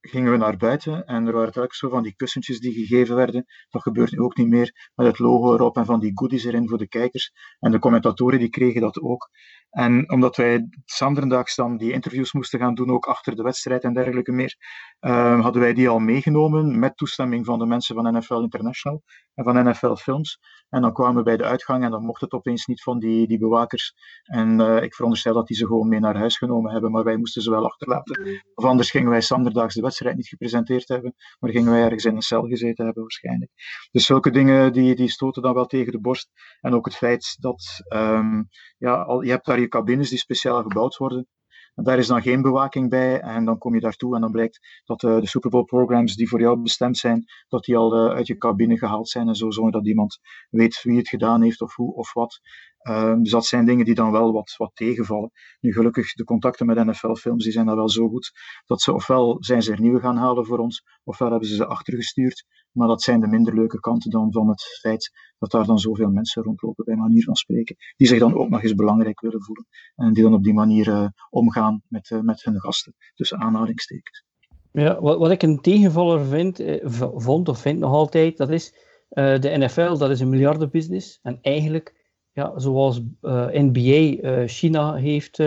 [SPEAKER 3] gingen we naar buiten en er waren telkens zo van die kussentjes die gegeven werden. Dat gebeurt nu ook niet meer, met het logo erop en van die goodies erin voor de kijkers. En de commentatoren die kregen dat ook. En omdat wij zanderdaags dan die interviews moesten gaan doen, ook achter de wedstrijd en dergelijke meer, uh, hadden wij die al meegenomen met toestemming van de mensen van NFL International en van NFL Films. En dan kwamen we bij de uitgang en dan mocht het opeens niet van die, die bewakers. En uh, ik veronderstel dat die ze gewoon mee naar huis genomen hebben, maar wij moesten ze wel achterlaten. Of anders gingen wij zanderdaags de wedstrijd niet gepresenteerd hebben, maar gingen wij ergens in een cel gezeten hebben waarschijnlijk. Dus zulke dingen die, die stoten dan wel tegen de borst. En ook het feit dat um, ja, al, je hebt daar je cabines die speciaal gebouwd worden. En daar is dan geen bewaking bij en dan kom je daartoe en dan blijkt dat uh, de Super Bowl programs die voor jou bestemd zijn, dat die al uh, uit je cabine gehaald zijn en zo, zonder dat iemand weet wie het gedaan heeft of hoe of wat. Uh, dus dat zijn dingen die dan wel wat, wat tegenvallen. Nu gelukkig, de contacten met NFL-films die zijn dan wel zo goed dat ze ofwel zijn ze er nieuwe gaan halen voor ons, ofwel hebben ze ze achtergestuurd. Maar dat zijn de minder leuke kanten dan van het feit dat daar dan zoveel mensen rondlopen, bij manier van spreken, die zich dan ook nog eens belangrijk willen voelen en die dan op die manier uh, omgaan met, uh, met hun gasten, tussen aanhalingstekens.
[SPEAKER 1] Ja, wat, wat ik een tegenvaller vind, eh, vond of vind nog altijd, dat is de NFL, dat is een miljardenbusiness. En eigenlijk, ja, zoals uh, NBA uh, China heeft,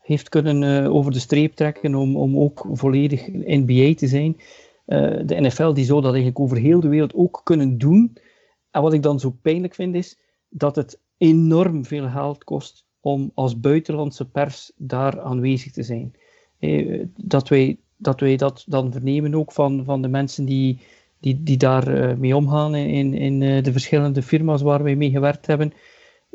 [SPEAKER 1] heeft kunnen over de streep trekken om, om ook volledig NBA te zijn, de NFL die zou dat eigenlijk over heel de wereld ook kunnen doen. En wat ik dan zo pijnlijk vind is dat het enorm veel geld kost om als buitenlandse pers daar aanwezig te zijn. Dat wij dat wij dat dan vernemen ook van, van de mensen die, die, die daar mee omgaan in, in de verschillende firma's waar wij mee gewerkt hebben,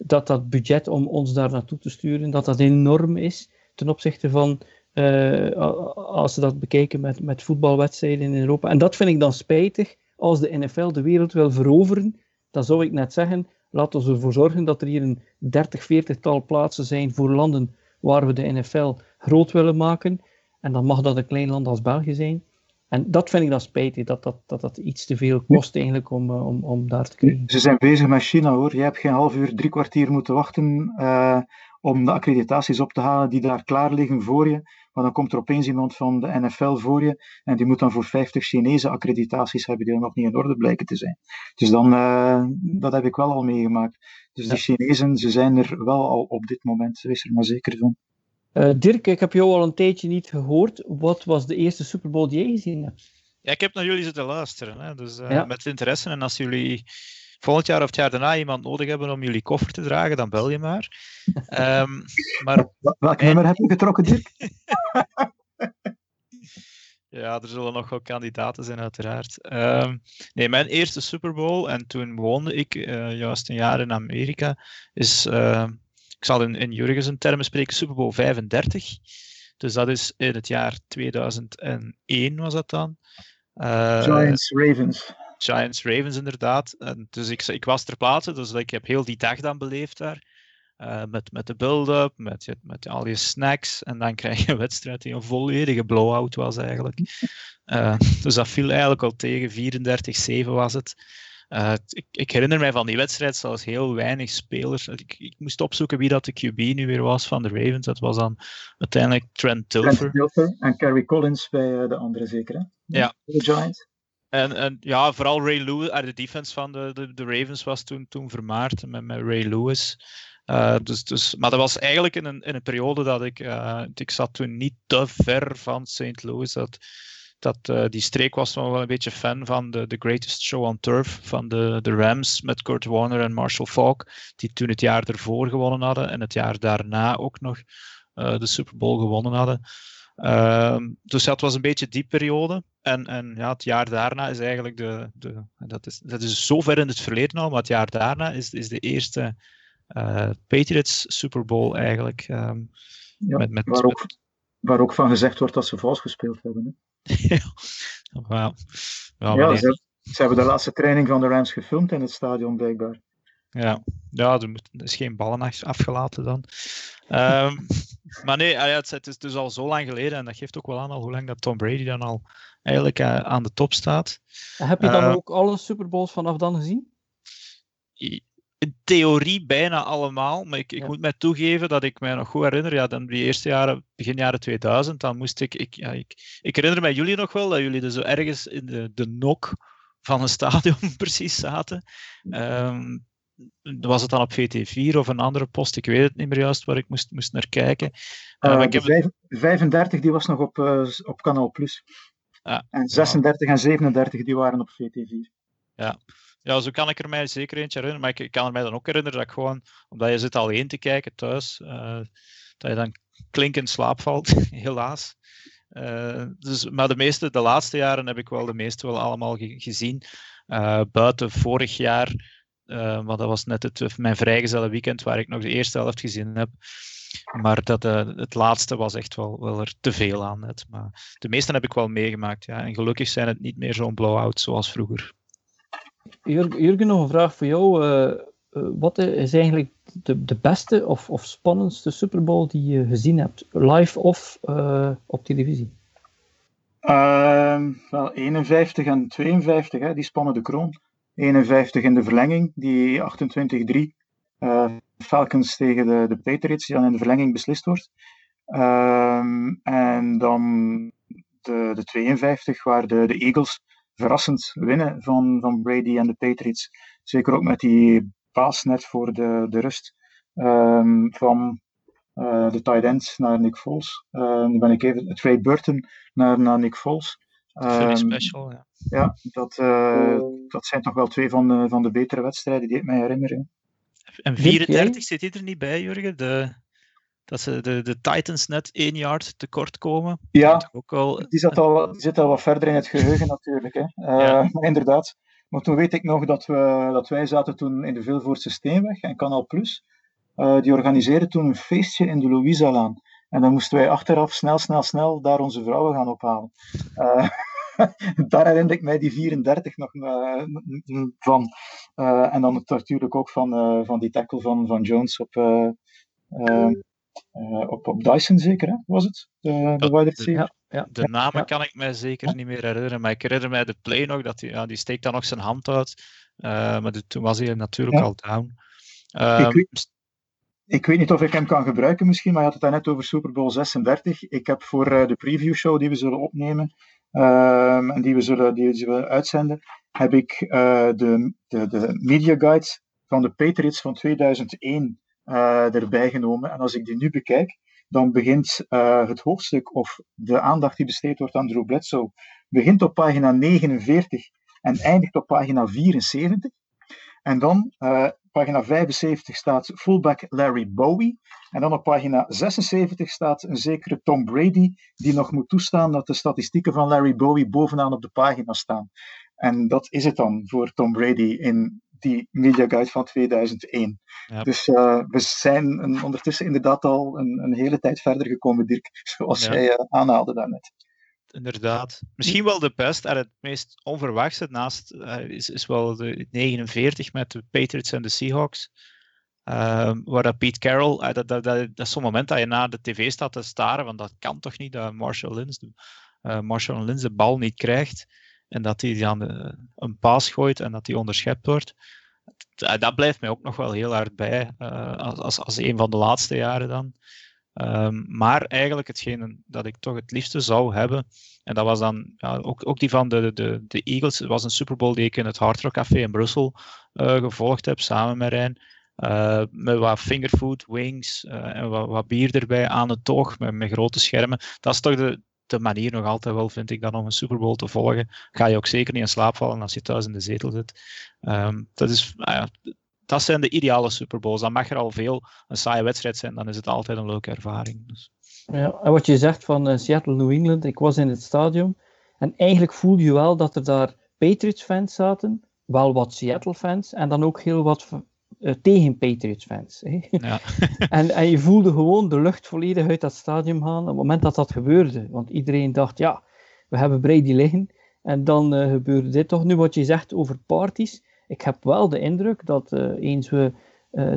[SPEAKER 1] dat dat budget om ons daar naartoe te sturen, dat dat enorm is ten opzichte van uh, als ze dat bekijken met, met voetbalwedstrijden in Europa. En dat vind ik dan spijtig. Als de NFL de wereld wil veroveren, dan zou ik net zeggen, laten we ervoor zorgen dat er hier een 30, 40 tal plaatsen zijn voor landen waar we de NFL groot willen maken. En dan mag dat een klein land als België zijn. En dat vind ik dan spijtig, dat dat, dat, dat iets te veel kost eigenlijk om, om, om daar te krijgen.
[SPEAKER 3] Ze zijn bezig met China hoor. Je hebt geen half uur, drie kwartier moeten wachten uh, om de accreditaties op te halen die daar klaar liggen voor je. Maar dan komt er opeens iemand van de NFL voor je en die moet dan voor 50 Chinese accreditaties hebben die nog niet in orde blijken te zijn. Dus dan, uh, dat heb ik wel al meegemaakt. Dus ja. die Chinezen, ze zijn er wel al op dit moment, wees er maar zeker van.
[SPEAKER 1] Uh, Dirk, ik heb jou al een tijdje niet gehoord. Wat was de eerste Super Bowl die jij gezien hebt?
[SPEAKER 2] Ja, ik heb naar jullie zitten luisteren. Hè. Dus uh, ja. met interesse. En als jullie volgend jaar of het jaar daarna iemand nodig hebben om jullie koffer te dragen, dan bel je maar. um, <laughs> maar
[SPEAKER 3] Welk nummer heb je getrokken, Dirk? <laughs>
[SPEAKER 2] ja, er zullen nog wel kandidaten zijn, uiteraard. Um, nee, mijn eerste Super Bowl, en toen woonde ik uh, juist een jaar in Amerika, is ik zal in, in Jurgensen termen spreken, Super Bowl 35. Dus dat is in het jaar 2001 was dat dan.
[SPEAKER 3] Uh, Giants Ravens.
[SPEAKER 2] Giants Ravens, inderdaad. En dus ik, ik was ter plaatse, dus ik heb heel die dag dan beleefd daar. Uh, met, met de build-up, met, met al je snacks. En dan krijg je een wedstrijd die een volledige blowout was eigenlijk. Uh, dus dat viel eigenlijk al tegen. 34-7 was het. Uh, ik, ik, herinner mij van die wedstrijd zelfs heel weinig spelers. Ik, ik, moest opzoeken wie dat de QB nu weer was van de Ravens. Dat was dan uiteindelijk Trent Dilfer.
[SPEAKER 3] Trent en Kerry Collins bij de andere zeker, hè?
[SPEAKER 2] Ja.
[SPEAKER 3] De Giants.
[SPEAKER 2] En, en ja, vooral Ray Lewis, uh, de defense van de, de, de, Ravens was toen, toen vermaard met, met Ray Lewis. Uh, dus, dus, maar dat was eigenlijk in een, in een periode dat ik, uh, ik zat toen niet te ver van St. Louis. Dat, dat uh, die streek was nog wel een beetje fan van de Greatest Show on Turf van de, de Rams met Kurt Warner en Marshall Falk, die toen het jaar ervoor gewonnen hadden en het jaar daarna ook nog uh, de Super Bowl gewonnen hadden. Uh, dus dat was een beetje die periode. En, en ja, het jaar daarna is eigenlijk de. de dat, is, dat is zo ver in het verleden al, maar het jaar daarna is, is de eerste uh, Patriots Super Bowl eigenlijk. Um,
[SPEAKER 3] ja, met, met, waar, ook, waar ook van gezegd wordt dat ze vals gespeeld hebben. Hè? <laughs>
[SPEAKER 2] wow.
[SPEAKER 3] ja, ja ze, ze, hebben de laatste training van de Rams gefilmd in het stadion, blijkbaar.
[SPEAKER 2] Ja, ja er, moet, er is geen ballen afgelaten dan. Um, <laughs> Maar nee, ja, het, is- dus al zo lang geleden en dat geeft ook wel aan al hoe lang dat Tom Brady dan al eigenlijk eh, aan de top staat.
[SPEAKER 1] Heb je dan
[SPEAKER 2] Eh,
[SPEAKER 1] ook alle Super Bowls vanaf dan gezien?
[SPEAKER 2] In theorie bijna allemaal, maar ik, ik
[SPEAKER 1] Ja.
[SPEAKER 2] moet mij toegeven dat ik mij nog goed herinner, ja, dan die eerste jaren, begin jaren 2000, dan moest ik, ik, ja, ik, ik herinner mij jullie nog wel, dat jullie er zo ergens in de, de nok van een stadion <laughs> precies zaten. Ehm, was het dan op VT4 of een andere post? Ik weet het niet meer juist waar ik moest, moest naar kijken. Eh,
[SPEAKER 3] Eh,
[SPEAKER 2] maar ik
[SPEAKER 3] de
[SPEAKER 2] heb,
[SPEAKER 3] vijf- 35 die was nog op, eh, op Kanaal Plus.
[SPEAKER 2] Ja.
[SPEAKER 3] En 36 en 37 die waren op VT4.
[SPEAKER 2] Ja, zo kan ik er mij zeker eentje herinneren. Maar ik, kan er mij dan ook herinneren dat ik gewoon, omdat je zit alleen te kijken thuis, eh, dat je dan klink in slaap valt, <laughs> helaas. Eh, dus, maar de meeste, de laatste jaren heb ik wel de meeste wel allemaal ge- gezien. Eh, buiten vorig jaar, want dat was net het, mijn vrijgezelle weekend waar ik nog de eerste helft gezien heb. Maar dat, het laatste was echt wel, wel er te veel aan net. Maar de meeste heb ik wel meegemaakt. Ja. En gelukkig zijn het niet meer zo'n blowout zoals vroeger.
[SPEAKER 1] Jurgen, nog een vraag voor jou. Eh, eh, wat is eigenlijk de, de beste of, of spannendste Super Bowl die je gezien hebt? Live of eh, op televisie?
[SPEAKER 3] Ehm, wel, 51 en 52, hè, die spannen de kroon. 51 in de verlenging, die 28-3. eh, Falcons tegen de, de Patriots, die dan in de verlenging beslist wordt. Ehm, en dan de, de 52, waar de, de Eagles verrassend winnen van, van Brady en de Patriots. Zeker ook met die paas net voor de, de rust ehm, van eh, de tight end naar Nick Foles. Ehm, dan ben ik even, Trey Burton naar, naar Nick Foles. Ehm,
[SPEAKER 2] Special, ja.
[SPEAKER 3] ja, dat, eh, dat zijn toch wel twee van de, van de betere wedstrijden die ik mij herinner.
[SPEAKER 2] En
[SPEAKER 1] Dirk,
[SPEAKER 2] 34
[SPEAKER 1] jij?
[SPEAKER 2] zit hij er niet bij, Jurgen? De, dat ze de, de Titans net één yard tekort komen.
[SPEAKER 3] Ja,
[SPEAKER 2] Ook wel,
[SPEAKER 3] die, zat al, die zit al wat verder in het geheugen <laughs> natuurlijk. Hè. Eh,
[SPEAKER 2] Ja.
[SPEAKER 3] Maar inderdaad. Maar toen weet ik nog dat, we, dat wij zaten toen in de Vilvoortse Steenweg en Canal Plus. Eh, die organiseerden toen een feestje in de Louisa-laan. En dan moesten wij achteraf snel, snel, snel daar onze vrouwen gaan ophalen. Eh, <laughs> daar herinner ik mij die 34 nog van. En dan natuurlijk ook van, van die tackle van, van Jones op, op, op Dyson zeker, hè? was het? De, de wide receiver.
[SPEAKER 1] Ja, ja.
[SPEAKER 2] de namen
[SPEAKER 1] ja.
[SPEAKER 2] kan ik mij zeker niet meer herinneren. Maar ik herinner mij de play nog. Dat die, ja, die steekt dan nog zijn hand uit. Eh, maar de- toen was hij natuurlijk
[SPEAKER 3] Ja.
[SPEAKER 2] al down. Ehm,
[SPEAKER 3] Ik weet- Ik weet niet of ik hem kan gebruiken misschien, maar je had het net over Super Bowl 36. Ik heb voor eh, de preview show die we zullen opnemen ehm, en die we zullen, die we zullen uitzenden, heb ik eh, de, de, de media guide van de Patriots van 2001 eh, erbij genomen. En als ik die nu bekijk, dan begint eh, het hoofdstuk of de aandacht die besteed wordt aan Drew Bledsoe, begint op pagina 49 en eindigt op pagina 74. En dan, eh, pagina 75 staat fullback Larry Bowie. En dan op pagina 76 staat een zekere Tom Brady, die nog moet toestaan dat de statistieken van Larry Bowie bovenaan op de pagina staan. En dat is het dan voor Tom Brady in die Media Guide van 2001.
[SPEAKER 2] Ja.
[SPEAKER 3] Dus eh, we zijn een- ondertussen inderdaad al een, een hele tijd verder gekomen, Dirk, <laughs> zoals
[SPEAKER 2] Ja.
[SPEAKER 3] jij eh, aanhaalde daarnet.
[SPEAKER 2] Inderdaad. Misschien wel de best en het meest onverwachte naast eh, is, is wel de 49 met de Patriots en de Seahawks. Ehm, waar dat Pete Carroll, dat, dat, dat, dat is zo'n moment dat je naar de tv staat te staren, want dat kan toch niet dat Marshall Lynch de, eh, Marshall Lynch de bal niet krijgt en dat hij dan eh, een paas gooit en dat hij onderschept wordt. Dat, dat blijft mij ook nog wel heel hard bij, eh, als, als, een van de laatste jaren dan. Ehm, maar eigenlijk hetgene dat ik toch het liefste zou hebben, en dat was dan ja, ook, ook die van de, de, de Eagles. Het was een Super Bowl die ik in het Hard Rock Café in Brussel eh, gevolgd heb, samen met Rijn. Eh, met wat fingerfood, wings eh, en wat, wat bier erbij aan het toog, met, met grote schermen. Dat is toch de, de manier nog altijd wel, vind ik, dan om een Super Bowl te volgen. Ga je ook zeker niet in slaap vallen als je thuis in de zetel zit. Ehm, dat, is, ja, dat zijn de ideale Super Bowls. Dan mag er al veel een saaie wedstrijd zijn, dan is het altijd een leuke ervaring. Dus.
[SPEAKER 1] Ja, en wat je zegt van eh, Seattle, New England, ik was in het stadion en eigenlijk voelde je wel dat er daar Patriots-fans zaten, wel wat Seattle-fans en dan ook heel wat uh, tegen Patriots-fans.
[SPEAKER 2] Ja. <laughs>
[SPEAKER 1] en, en je voelde gewoon de lucht volledig uit dat stadion gaan op het moment dat dat gebeurde. Want iedereen dacht, ja, we hebben Brady liggen en dan uh, gebeurde dit toch. Nu wat je zegt over parties, ik heb wel de indruk dat uh, eens we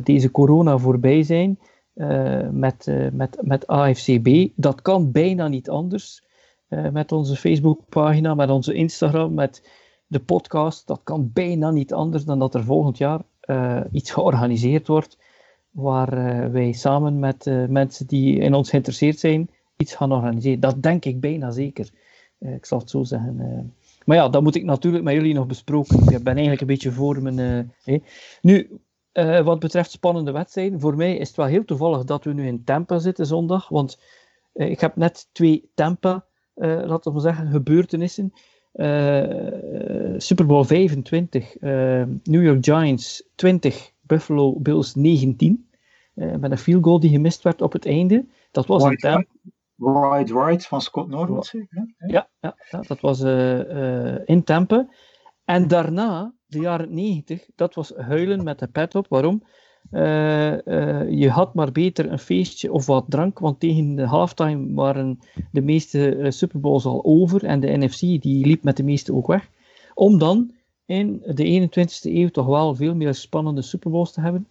[SPEAKER 1] deze corona voorbij zijn, eh, met, eh, met, met AFCB. Dat kan bijna niet anders. eh, met onze Facebookpagina, met onze Instagram, met de podcast. Dat kan bijna niet anders dan dat er volgend jaar eh, iets georganiseerd wordt. Waar eh, wij samen met eh, mensen die in ons geïnteresseerd zijn, iets gaan organiseren. Dat denk ik bijna zeker. Ik zal het zo zeggen. Maar ja, dat moet ik natuurlijk met jullie nog besproken. Ik ben eigenlijk een beetje voor mijn. Nu, wat betreft spannende wedstrijden, voor mij is het wel heel toevallig dat we nu in Tampa zitten zondag. Want ik heb net twee Tampa, laten we zeggen, gebeurtenissen. Eh, Super Bowl 25, eh, New York Giants 20, Buffalo Bills 19. eh, met een field goal die gemist werd op het einde. Dat was in Tampa.
[SPEAKER 3] right, wide right van Scott Norwood, zeker?
[SPEAKER 1] Ja, ja, ja, dat was eh, eh, in Tempe. En daarna, de jaren 90, dat was huilen met de pet op. Waarom? Eh, eh, je had maar beter een feestje of wat drank, want tegen de halftime waren de meeste eh, Super Bowls al over en de NFC die liep met de meeste ook weg. Om dan in de 21ste eeuw toch wel veel meer spannende Super Bowls te hebben.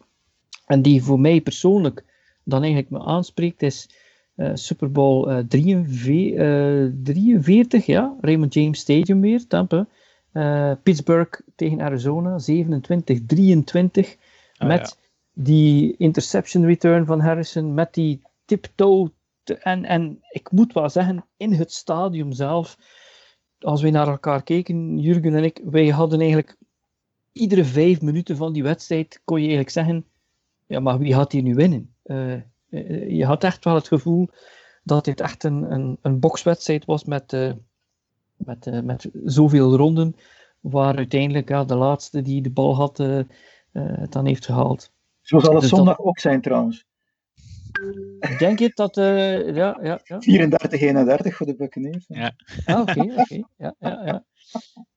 [SPEAKER 1] En die voor mij persoonlijk dan eigenlijk me aanspreekt is Super Bowl eh, 43, eh, 43, ja, Raymond James Stadium weer, Tampa. Pittsburgh tegen Arizona, 27-23.
[SPEAKER 2] Ah,
[SPEAKER 1] met die interception return van Harrison, met die tiptoe. En, en ik moet wel zeggen, in het stadium zelf, als we naar elkaar keken, Jurgen en ik, wij hadden eigenlijk iedere vijf minuten van die wedstrijd, kon je eigenlijk zeggen, ja, maar wie gaat hier nu winnen? Eh, eh, je had echt wel het gevoel dat dit echt een, een, een bokswedstrijd was met, eh, met, met zoveel ronden, waar uiteindelijk de laatste die de bal had, het dan heeft gehaald.
[SPEAKER 3] Zo zal het
[SPEAKER 1] Dus dat-
[SPEAKER 3] zondag ook zijn trouwens.
[SPEAKER 1] Ik denk het dat, eh, ja, ja, ja.
[SPEAKER 3] 34-31 voor de Buccaneers.
[SPEAKER 2] Ja.
[SPEAKER 1] Ah, oké, oké. Ja, ja, ja.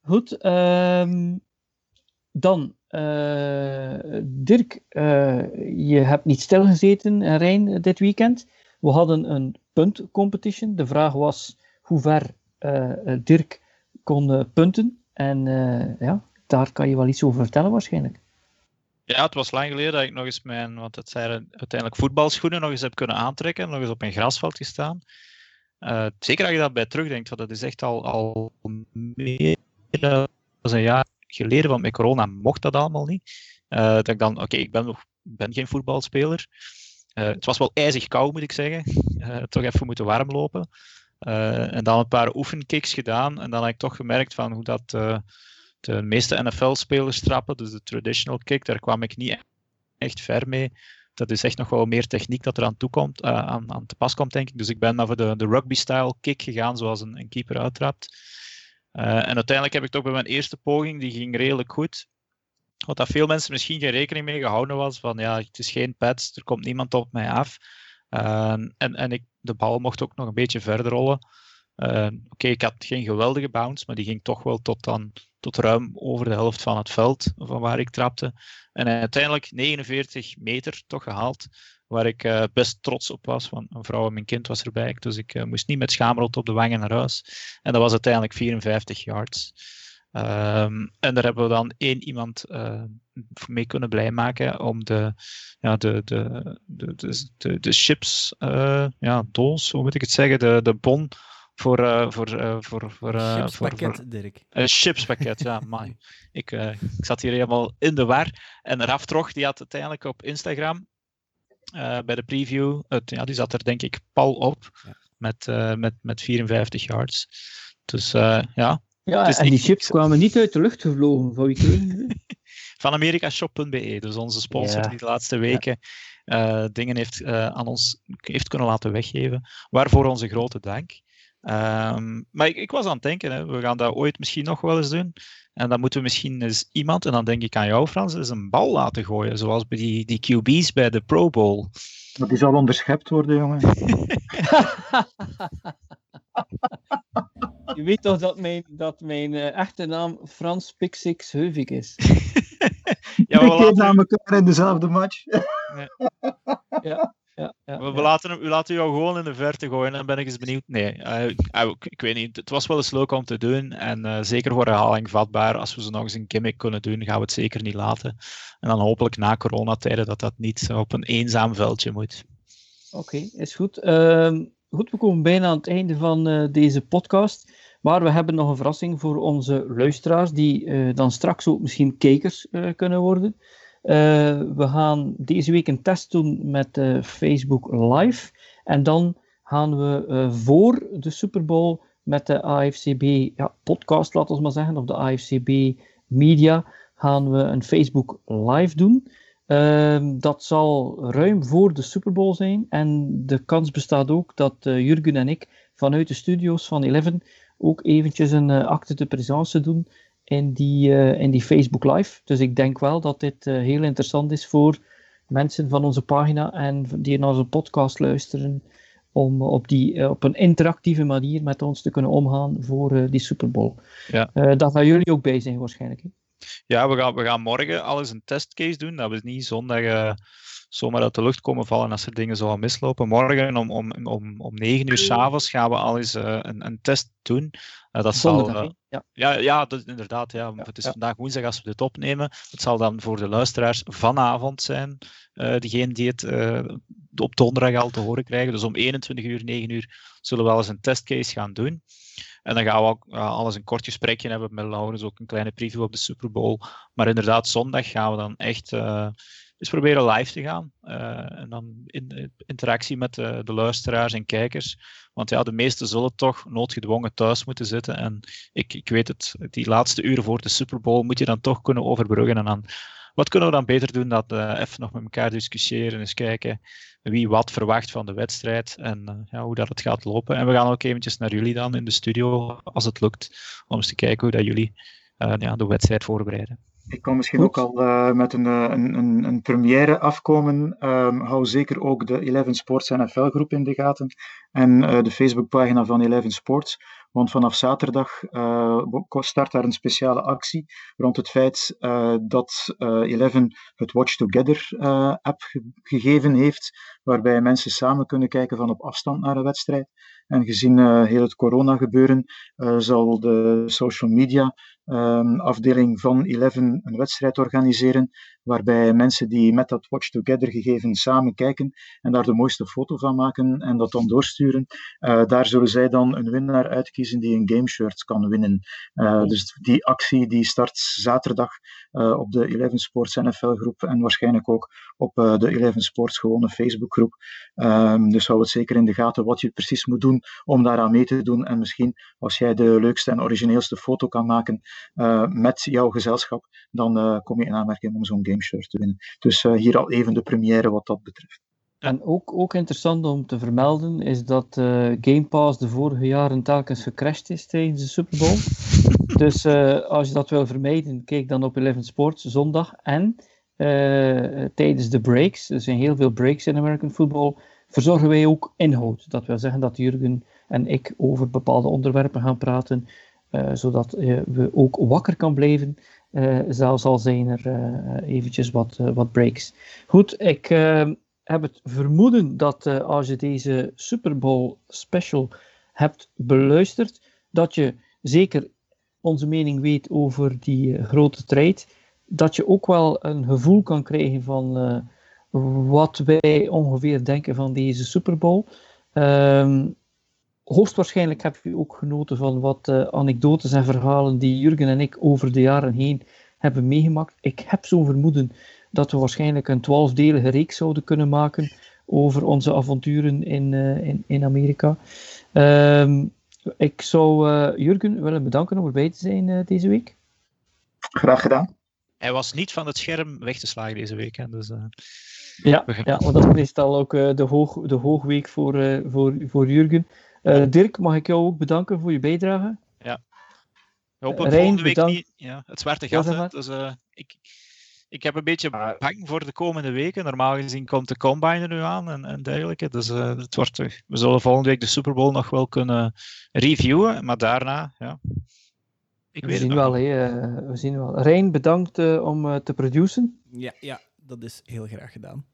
[SPEAKER 1] Goed. ehm, dan, eh, Dirk, eh, je hebt niet stilgezeten, Rijn, dit weekend. We hadden een puntcompetition. De vraag was hoe ver Dirk kon punten. En eh, ja, daar kan je wel iets over vertellen waarschijnlijk.
[SPEAKER 2] Ja, het was lang geleden dat ik nog eens mijn, want het zijn uiteindelijk voetbalschoenen, nog eens heb kunnen aantrekken. Nog eens op een grasveld gestaan. Eh, zeker als je dat bij terugdenkt, want dat is echt al, al meer dan een jaar geleden, want met corona mocht dat allemaal niet. Eh, dat ik dan, oké, ik ben nog ben geen voetbalspeler. Eh, het was wel ijzig koud, moet ik zeggen. Toch even moeten warm lopen. Eh, en dan een paar oefenkicks gedaan. En dan heb ik toch gemerkt van hoe dat de meeste NFL-spelers trappen. Dus de traditional kick, daar kwam ik niet echt ver mee. Dat is echt nog wel meer techniek dat er aan, toekomt, eh, aan, aan te pas komt, denk ik. Dus ik ben maar voor de, de rugby-style kick gegaan, zoals een, een keeper uittrapt. Eh, en uiteindelijk heb ik toch bij mijn eerste poging, die ging redelijk goed. Wat dat veel mensen misschien geen rekening mee gehouden was, van ja, het is geen pads, er komt niemand op mij af. Uh, en en ik, de bal mocht ook nog een beetje verder rollen. Uh, Oké, ik had geen geweldige bounce, maar die ging toch wel tot, dan, tot ruim over de helft van het veld van waar ik trapte. En uiteindelijk 49 meter toch gehaald, waar ik uh, best trots op was. Want een vrouw en mijn kind was erbij, dus ik uh, moest niet met schaamrood op de wangen naar huis. En dat was uiteindelijk 54 yards. Um, en daar hebben we dan één iemand uh, mee kunnen blij maken om de, ja, de, de, de, de, de, chips, ja, doos, hoe moet ik het zeggen, de, de bon voor, uh, voor, uh, voor, voor, uh,
[SPEAKER 4] chipspakket,
[SPEAKER 2] voor,
[SPEAKER 4] Dirk.
[SPEAKER 2] Een chipspakket, ja, <laughs> man. Ik, uh, ik zat hier helemaal in de war. En Raf Trog, die had uiteindelijk op Instagram uh, bij de preview, het, ja, die zat er denk ik pal op ja. met, uh, met, met 54 yards. Dus uh, ja.
[SPEAKER 1] Ja, en die chips kwamen niet uit de lucht gevlogen. <laughs> Van wie kregen
[SPEAKER 2] Van amerikashop.be, dus onze sponsor ja. die de laatste weken ja. dingen heeft aan ons heeft kunnen laten weggeven. Waarvoor onze grote dank. Um, maar ik, ik, was aan het denken, hè, we gaan dat ooit misschien nog wel eens doen. En dan moeten we misschien eens iemand, en dan denk ik aan jou Frans, eens een bal laten gooien. Zoals bij die, die QB's bij de Pro Bowl.
[SPEAKER 3] Maar die zal onderschept worden, jongen. <laughs>
[SPEAKER 1] Je weet toch dat mijn, dat mijn uh, echte naam Frans Pixix Heuvik is? <laughs>
[SPEAKER 3] ja, <laughs> we laten... na elkaar in dezelfde match.
[SPEAKER 1] ja. Ja, ja,
[SPEAKER 2] we, we laten hem, we laten jou gewoon in de verte gooien en dan ben ik eens benieuwd. Nee, uh, uh, ik, ik, weet niet. Het was wel eens leuk om te doen. En uh, zeker voor herhaling vatbaar. Als we zo nog eens een gimmick kunnen doen, gaan we het zeker niet laten. En dan hopelijk na coronatijden dat dat niet op een eenzaam veldje moet.
[SPEAKER 1] Oké, is goed. Ehm, goed, we komen bijna aan het einde van eh, deze podcast. Maar we hebben nog een verrassing voor onze luisteraars, die eh, dan straks ook misschien kijkers eh, kunnen worden. Eh, we gaan deze week een test doen met eh, Facebook Live. En dan gaan we eh, voor de Super Bowl met de AFCB ja, podcast, laten we maar zeggen, of de AFCB Media, gaan we een Facebook Live doen. Ehm, dat zal ruim voor de Super Bowl zijn. En de kans bestaat ook dat Jurgen en ik vanuit de studio's van Eleven ook eventjes een acte de présence doen in die, eh, in die Facebook Live. Dus ik denk wel dat dit eh, heel interessant is voor mensen van onze pagina en die naar onze podcast luisteren, om op, die, eh, op een interactieve manier met ons te kunnen omgaan voor eh, die Super Bowl.
[SPEAKER 2] Ja.
[SPEAKER 1] Eh, daar gaan jullie ook bij zijn waarschijnlijk. hè?
[SPEAKER 2] Ja, we gaan, we gaan morgen al eens een testcase doen. Dat we niet zondag eh, zomaar uit de lucht komen vallen als er dingen zouden mislopen. Morgen om, om, om, om 9 uur s'avond gaan we al eens eh, een, een test doen. Dat zal,
[SPEAKER 1] Zondag,
[SPEAKER 2] eh,
[SPEAKER 1] ja.
[SPEAKER 2] ja, ja dat, inderdaad. Ja. het is
[SPEAKER 1] ja.
[SPEAKER 2] vandaag woensdag als we dit opnemen. Het zal dan voor de luisteraars vanavond zijn. eh diegene die het eh, op donderdag al te horen krijgen. Dus om 21 uur, 9 uur zullen we wel eens een testcase gaan doen. En dan gaan we ook uh, alles een kort gesprekje hebben met Laurens, ook een kleine preview op de Super Bowl. Maar inderdaad, zondag gaan we dan echt eens proberen live te gaan. Uh, en dan in interactie met de, de, luisteraars en kijkers. Want ja, de meesten zullen toch noodgedwongen thuis moeten zitten. En ik, ik weet het, die laatste uren voor de Super Bowl moet je dan toch kunnen overbruggen. En dan, wat kunnen we dan beter doen dan uh, even nog met elkaar discussiëren, eens kijken wie wat verwacht van de wedstrijd en ja, hoe dat het gaat lopen. En we gaan ook eventjes naar jullie dan in de studio, als het lukt, om eens te kijken hoe dat jullie ja, de wedstrijd voorbereiden.
[SPEAKER 3] Ik kan misschien Goed. ook al uh, met een, een, een, een, première afkomen. Um, hou zeker ook de Eleven Sports NFL groep in de gaten en uh, de Facebookpagina van Eleven Sports. Want vanaf zaterdag uh, start daar een speciale actie rond het feit dat Eleven het Watch Together app ge gegeven heeft, waarbij mensen samen kunnen kijken van op afstand naar een wedstrijd. En gezien heel het corona gebeuren, zal de social media afdeling van Eleven een wedstrijd organiseren, waarbij mensen die met dat Watch Together gegeven samen kijken en daar de mooiste foto van maken en dat dan doorsturen. daar zullen zij dan een winnaar uitkiezen die een game shirt kan winnen. Uh, dus die actie die start zaterdag uh, op de Eleven Sports NFL groep en waarschijnlijk ook op de Eleven Sports gewone Facebook groep. Um, dus hou het zeker in de gaten wat je precies moet doen om daaraan mee te doen. En misschien als jij de leukste en origineelste foto kan maken met jouw gezelschap, dan kom je in aanmerking om zo'n game shirt te winnen. Dus hier al even de première wat dat betreft.
[SPEAKER 1] En ook, ook interessant om te vermelden is dat uh, Game Pass de vorige jaren telkens gecrashed is tijdens de Super Bowl. <laughs> dus uh, als je dat wil vermijden, kijk dan op Eleven Sports zondag. En uh, tijdens de breaks, er zijn heel veel breaks in American football, verzorgen wij ook inhoud. Dat wil zeggen dat Jurgen en ik over bepaalde onderwerpen gaan praten, zodat we ook wakker kan blijven. Zelfs al zijn er eventjes wat, wat breaks. Goed, ik heb het vermoeden dat als je deze Super Bowl special hebt beluisterd, dat je zeker onze mening weet over die grote strijd, dat je ook wel een gevoel kan krijgen van wat wij ongeveer denken van deze Super Bowl. Um, hoogstwaarschijnlijk heb je ook genoten van wat anekdotes en verhalen die Jurgen en ik over de jaren heen hebben meegemaakt. Ik heb zo'n vermoeden dat we waarschijnlijk een twaalfdelige reeks zouden kunnen maken over onze avonturen in, uh, in, in Amerika. Um, ik zou uh, Jurgen willen bedanken om erbij te zijn uh, deze week.
[SPEAKER 3] Graag gedaan.
[SPEAKER 2] Hij was niet van het scherm weg te slagen deze week. Hè, dus,
[SPEAKER 1] ja, ja, want dat is meestal ook de, hoog, de hoogweek voor, voor, voor Jurgen. Dirk, mag ik jou ook bedanken voor je bijdrage?
[SPEAKER 2] Ja. We hopen Rijn, volgende week bedankt. niet ja, het zwarte gat. Ja, dus, ik, ik heb een beetje bang voor de komende weken. Normaal gezien komt de combine er nu aan en, en dergelijke. Dus uh, het wordt, we zullen volgende week de Super Bowl nog wel kunnen reviewen. Maar daarna, ja.
[SPEAKER 1] Ik we, weet zien wel, hey, uh, we zien wel. Rijn, bedankt uh, om te produceren.
[SPEAKER 4] Ja, ja, dat is heel graag gedaan.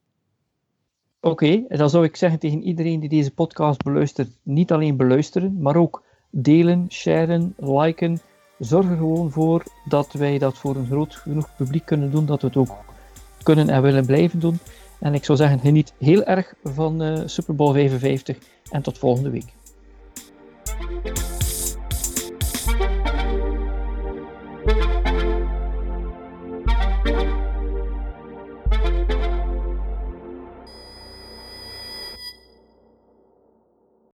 [SPEAKER 1] Oké, okay, dan zou ik zeggen tegen iedereen die deze podcast beluistert, niet alleen beluisteren, maar ook delen, sharen, liken zorg er gewoon voor dat wij dat voor een groot genoeg publiek kunnen doen, dat we het ook kunnen en willen blijven doen. En ik zou zeggen, geniet heel erg van eh, Super Bowl 55 en tot volgende week.